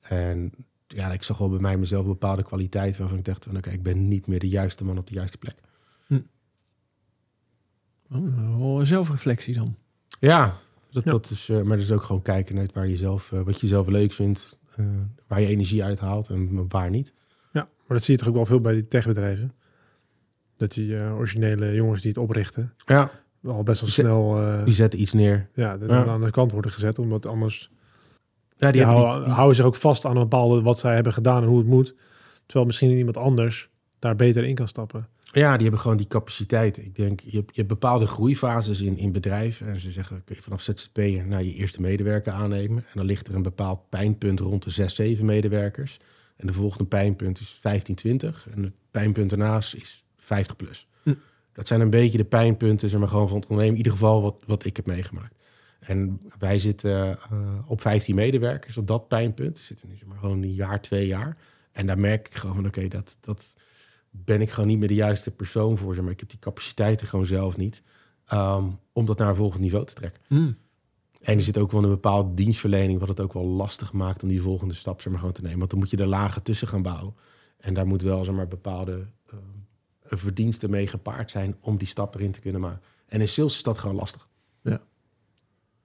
En ja, ik zag wel bij mij mezelf een bepaalde kwaliteit waarvan ik dacht van oké, ik ben niet meer de juiste man op de juiste plek. Oh, wel een zelfreflectie dan. Ja, dat, Ja. dat is, eh, maar dat is ook gewoon kijken naar waar je zelf, eh, wat je zelf leuk vindt, eh, waar je energie uithaalt en waar niet. Ja, maar dat zie je toch ook wel veel bij die techbedrijven. Dat die originele jongens die het oprichten, Ja, al best wel snel die zetten iets neer. ja, de- Ja. aan de kant worden gezet. Omdat anders Ja, die houden, die- die- houden zich ook vast aan een bepaalde wat zij hebben gedaan en hoe het moet. Terwijl misschien iemand anders daar beter in kan stappen. Ja, die hebben gewoon die capaciteit. Ik denk, je hebt, je hebt bepaalde groeifases in, in bedrijven. En ze zeggen, oké, vanaf ZZP'er naar je eerste medewerker aannemen. En dan ligt er een bepaald pijnpunt rond de 6, 7 medewerkers. En de volgende pijnpunt is 15, 20. En het pijnpunt daarnaast is 50 plus. Hm. Dat zijn een beetje de pijnpunten, zeg maar, gewoon van het ondernemen. In ieder geval wat, wat ik heb meegemaakt. En wij zitten eh, op 15 medewerkers op dat pijnpunt. We zitten nu zeg maar gewoon een jaar, twee jaar. En daar merk ik gewoon van, oké, dat, dat ben ik gewoon niet meer de juiste persoon voor. Zeg maar ik heb die capaciteiten gewoon zelf niet. ehm, om dat naar een volgend niveau te trekken. Hmm. En er zit ook wel een bepaalde dienstverlening... wat het ook wel lastig maakt om die volgende stap zeg maar, gewoon te nemen. Want dan moet je er lagen tussen gaan bouwen. En daar moet wel zeg maar, bepaalde ehm, verdiensten mee gepaard zijn... om die stap erin te kunnen maken. En in sales is dat gewoon lastig. Ja.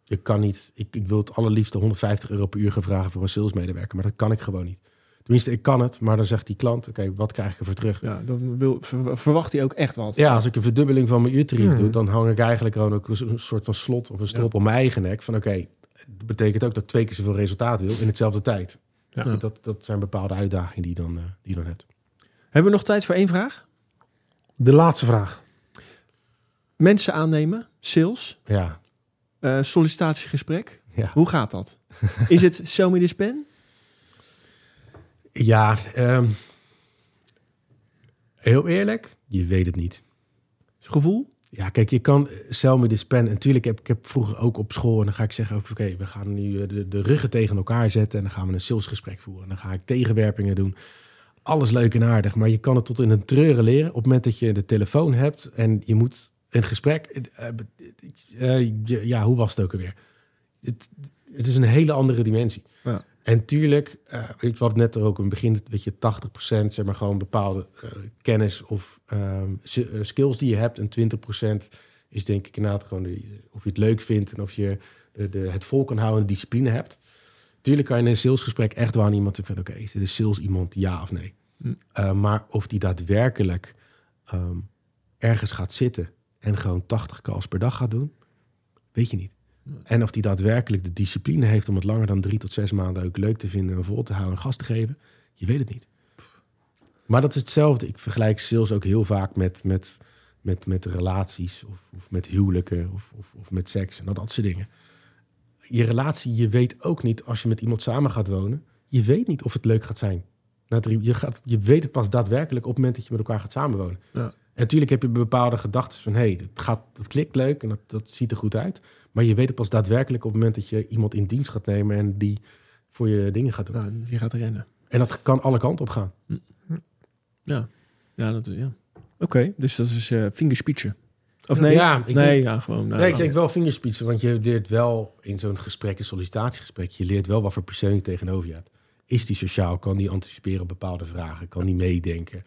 Je kan niet... Ik, ik wil het allerliefste 150 euro per uur gaan vragen voor een salesmedewerker... maar dat kan ik gewoon niet. Tenminste, ik kan het, maar dan zegt die klant... oké, wat krijg ik ervoor terug? Ja, dan wil, ver- verwacht hij ook echt wat. Ja, als ik een verdubbeling van mijn uurtarief Hmm. doe, dan hang ik eigenlijk gewoon ook een soort van slot of een strop op mijn eigen nek. Van oké, dat betekent ook dat ik twee keer zoveel resultaat wil in hetzelfde tijd. Ja. Dat, dat zijn bepaalde uitdagingen die je dan, eh, die je dan hebt. Hebben we nog tijd voor één vraag? De laatste vraag. Mensen aannemen, sales, Ja, eh, sollicitatiegesprek. ja. Hoe gaat dat? Is het sell me this pen? Ja ehm, heel eerlijk, je weet het niet. Is gevoel? Ja, kijk, je kan eh, sell me this pen. En natuurlijk heb ik heb vroeger ook op school... en dan ga ik zeggen, oké, we gaan nu eh, de, de ruggen tegen elkaar zetten... en dan gaan we een salesgesprek voeren. En dan ga ik tegenwerpingen doen. Alles leuk en aardig, maar je kan het tot in een treuren leren... op het moment dat je de telefoon hebt en je moet een gesprek... je- ja, hoe was het ook alweer? Het, het is een hele andere dimensie. Ja. En tuurlijk, eh ik had net er ook in het begin, weet je, 80% zeg maar gewoon bepaalde eh, kennis of ehm, eh, skills die je hebt. En 20% is denk ik inderdaad gewoon de, of je het leuk vindt en of je de, de, het vol kan houden en discipline hebt. Tuurlijk kan je in een salesgesprek echt wel aan iemand vinden, oké, is dit een sales iemand, ja of nee? Hm. Maar of die daadwerkelijk ehm, ergens gaat zitten en gewoon 80 calls per dag gaat doen, weet je niet. En of die daadwerkelijk de discipline heeft om het langer dan drie tot zes maanden ook leuk te vinden en vol te houden en gas te geven, je weet het niet. Maar dat is hetzelfde. Ik vergelijk sales ook heel vaak met, met, met, met relaties of, of met huwelijken of, of, of met seks en dat soort dingen. Je relatie, je weet ook niet als je met iemand samen gaat wonen, je weet niet of het leuk gaat zijn. Na drie- Je, gaat, je weet het pas daadwerkelijk op het moment dat je met elkaar gaat samenwonen. Ja. En natuurlijk heb je bepaalde gedachten van... hé, hey, dat, gaat, dat klikt leuk en dat, dat ziet er goed uit. Maar je weet het pas daadwerkelijk op het moment dat je iemand in dienst gaat nemen... en die voor je dingen gaat doen. Nou, die gaat rennen. En dat kan alle kanten op gaan. Ja, ja, dat, ja. Oké, dus dat is vingerspitsen. Of nee? Ja, ik nee, denk- ja, gewoon. nou, nee, ik denk wel vingerspitsen, want je leert wel in zo'n gesprek, een sollicitatiegesprek... je leert wel wat voor persoon je tegenover je hebt. Is die sociaal? Kan die anticiperen op bepaalde vragen? Kan die meedenken?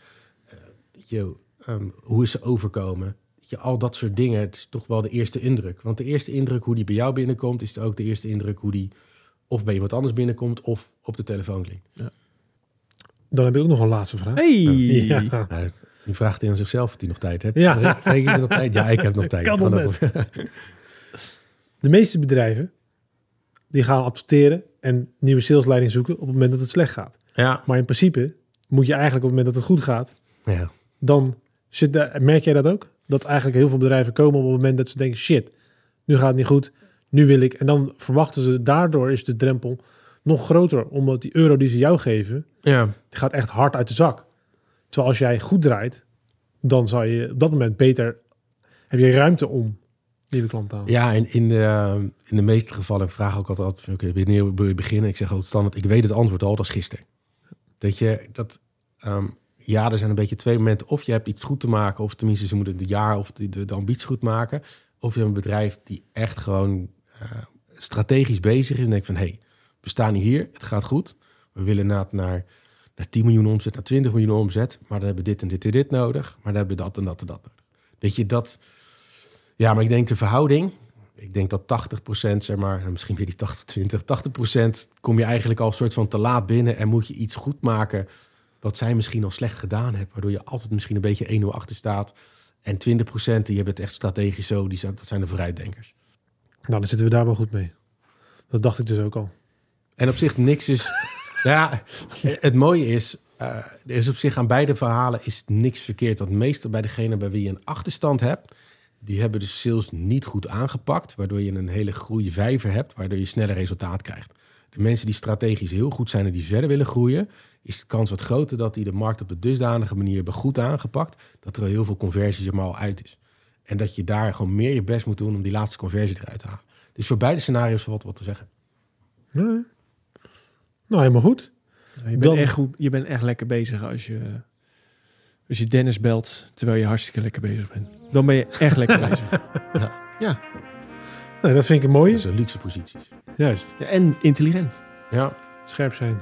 Ehm, hoe is ze overkomen? Je, al dat soort dingen, het is toch wel de eerste indruk. Want de eerste indruk hoe die bij jou binnenkomt... is ook de eerste indruk hoe die of bij iemand anders binnenkomt... of op de telefoon klinkt. Dan heb ik ook nog een laatste vraag. Hey! Ja. Nou, nu vraagt hij aan zichzelf of hij nog tijd hebt. Ja. Nog tijd? Ja, ik heb nog <laughs> tijd. Kan Ik nog- <laughs> De meeste bedrijven die gaan adverteren en nieuwe salesleiding zoeken op het moment dat het slecht gaat. Ja. Maar in principe moet je eigenlijk op het moment dat het goed gaat, ja. dan zit daar, merk jij dat ook? Dat eigenlijk heel veel bedrijven komen op het moment dat ze denken, shit, nu gaat het niet goed, nu wil ik. En dan verwachten ze, daardoor is de drempel nog groter, omdat die euro die ze jou geven, ja. die gaat echt hard uit de zak. Terwijl als jij goed draait, dan zou je op dat moment beter, heb je ruimte om nieuwe klanten te halen. Ja, en in de, in de meeste gevallen vraag ik ook altijd, oké, wanneer wil je beginnen? Ik zeg altijd standaard, ik weet het antwoord al, dat is gisteren. Dat je, dat, ehm, ja, er zijn een beetje twee momenten. Of je hebt iets goed te maken, of tenminste ze moeten het jaar of de, de, de ambitie goed maken. Of je hebt een bedrijf die echt gewoon eh, strategisch bezig is en denkt van, hé, hey, we staan hier, het gaat goed. We willen inderdaad naar, naar 10 miljoen omzet, naar 20 miljoen omzet. Maar dan hebben we dit en dit en dit nodig. Maar dan hebben we dat en dat en dat nodig. Dat je dat... Ja, maar ik denk de verhouding... Ik denk dat 80%, zeg maar, en misschien weer die 80-20, 80% kom je eigenlijk al een soort van te laat binnen en moet je iets goed maken wat zij misschien al slecht gedaan hebben, waardoor je altijd misschien een beetje 1-0 achter staat. En 20% die hebben het echt strategisch zo, die zijn, dat zijn de vooruitdenkers. Nou, dan zitten we daar wel goed mee. Dat dacht ik dus ook al. En op zich niks is. nou <laughs> ja, het mooie is, eh, er is op zich aan beide verhalen is niks verkeerd. Want meestal bij degene bij wie je een achterstand hebt, die hebben de sales niet goed aangepakt, waardoor je een hele groei vijver hebt, waardoor je sneller resultaat krijgt. De mensen die strategisch heel goed zijn en die verder willen groeien, is de kans wat groter dat die de markt op een dusdanige manier hebben goed aangepakt, dat er al heel veel conversies er maar al uit is. En dat je daar gewoon meer je best moet doen om die laatste conversie eruit te halen. Dus voor beide scenario's valt wat te zeggen. Nee. Nou, helemaal goed. Je bent, Dan- echt goed, je bent echt lekker bezig als je, als je Dennis belt terwijl je hartstikke lekker bezig bent. Dan ben je echt lekker bezig. <laughs> Nee, dat vind ik een mooie. Dat zijn luxe posities. Juist. Ja, en intelligent. Ja, Scherp zijn.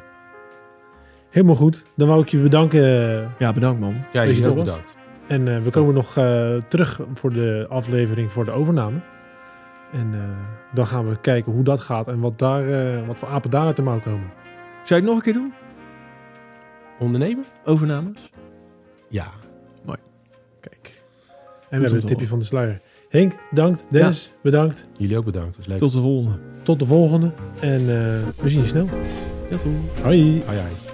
Helemaal goed. Dan wou ik je bedanken. Ja, bedankt man. ja je was? bedankt. En eh, we komen nog eh, terug voor de aflevering voor de overname. En eh, dan gaan we kijken hoe dat gaat en wat, daar, eh, wat voor apen daar uit de mouw komen. Zou je het nog een keer doen? Ondernemen? Overnames? Ja. Kijk. En we hebben te tipje van de sluier. Henk, bedankt. Dennis, bedankt. Jullie ook bedankt. Is leuk. Tot de volgende. Tot de volgende. En eh, we zien je snel. Ja, toch. Hoi. Ai, ai.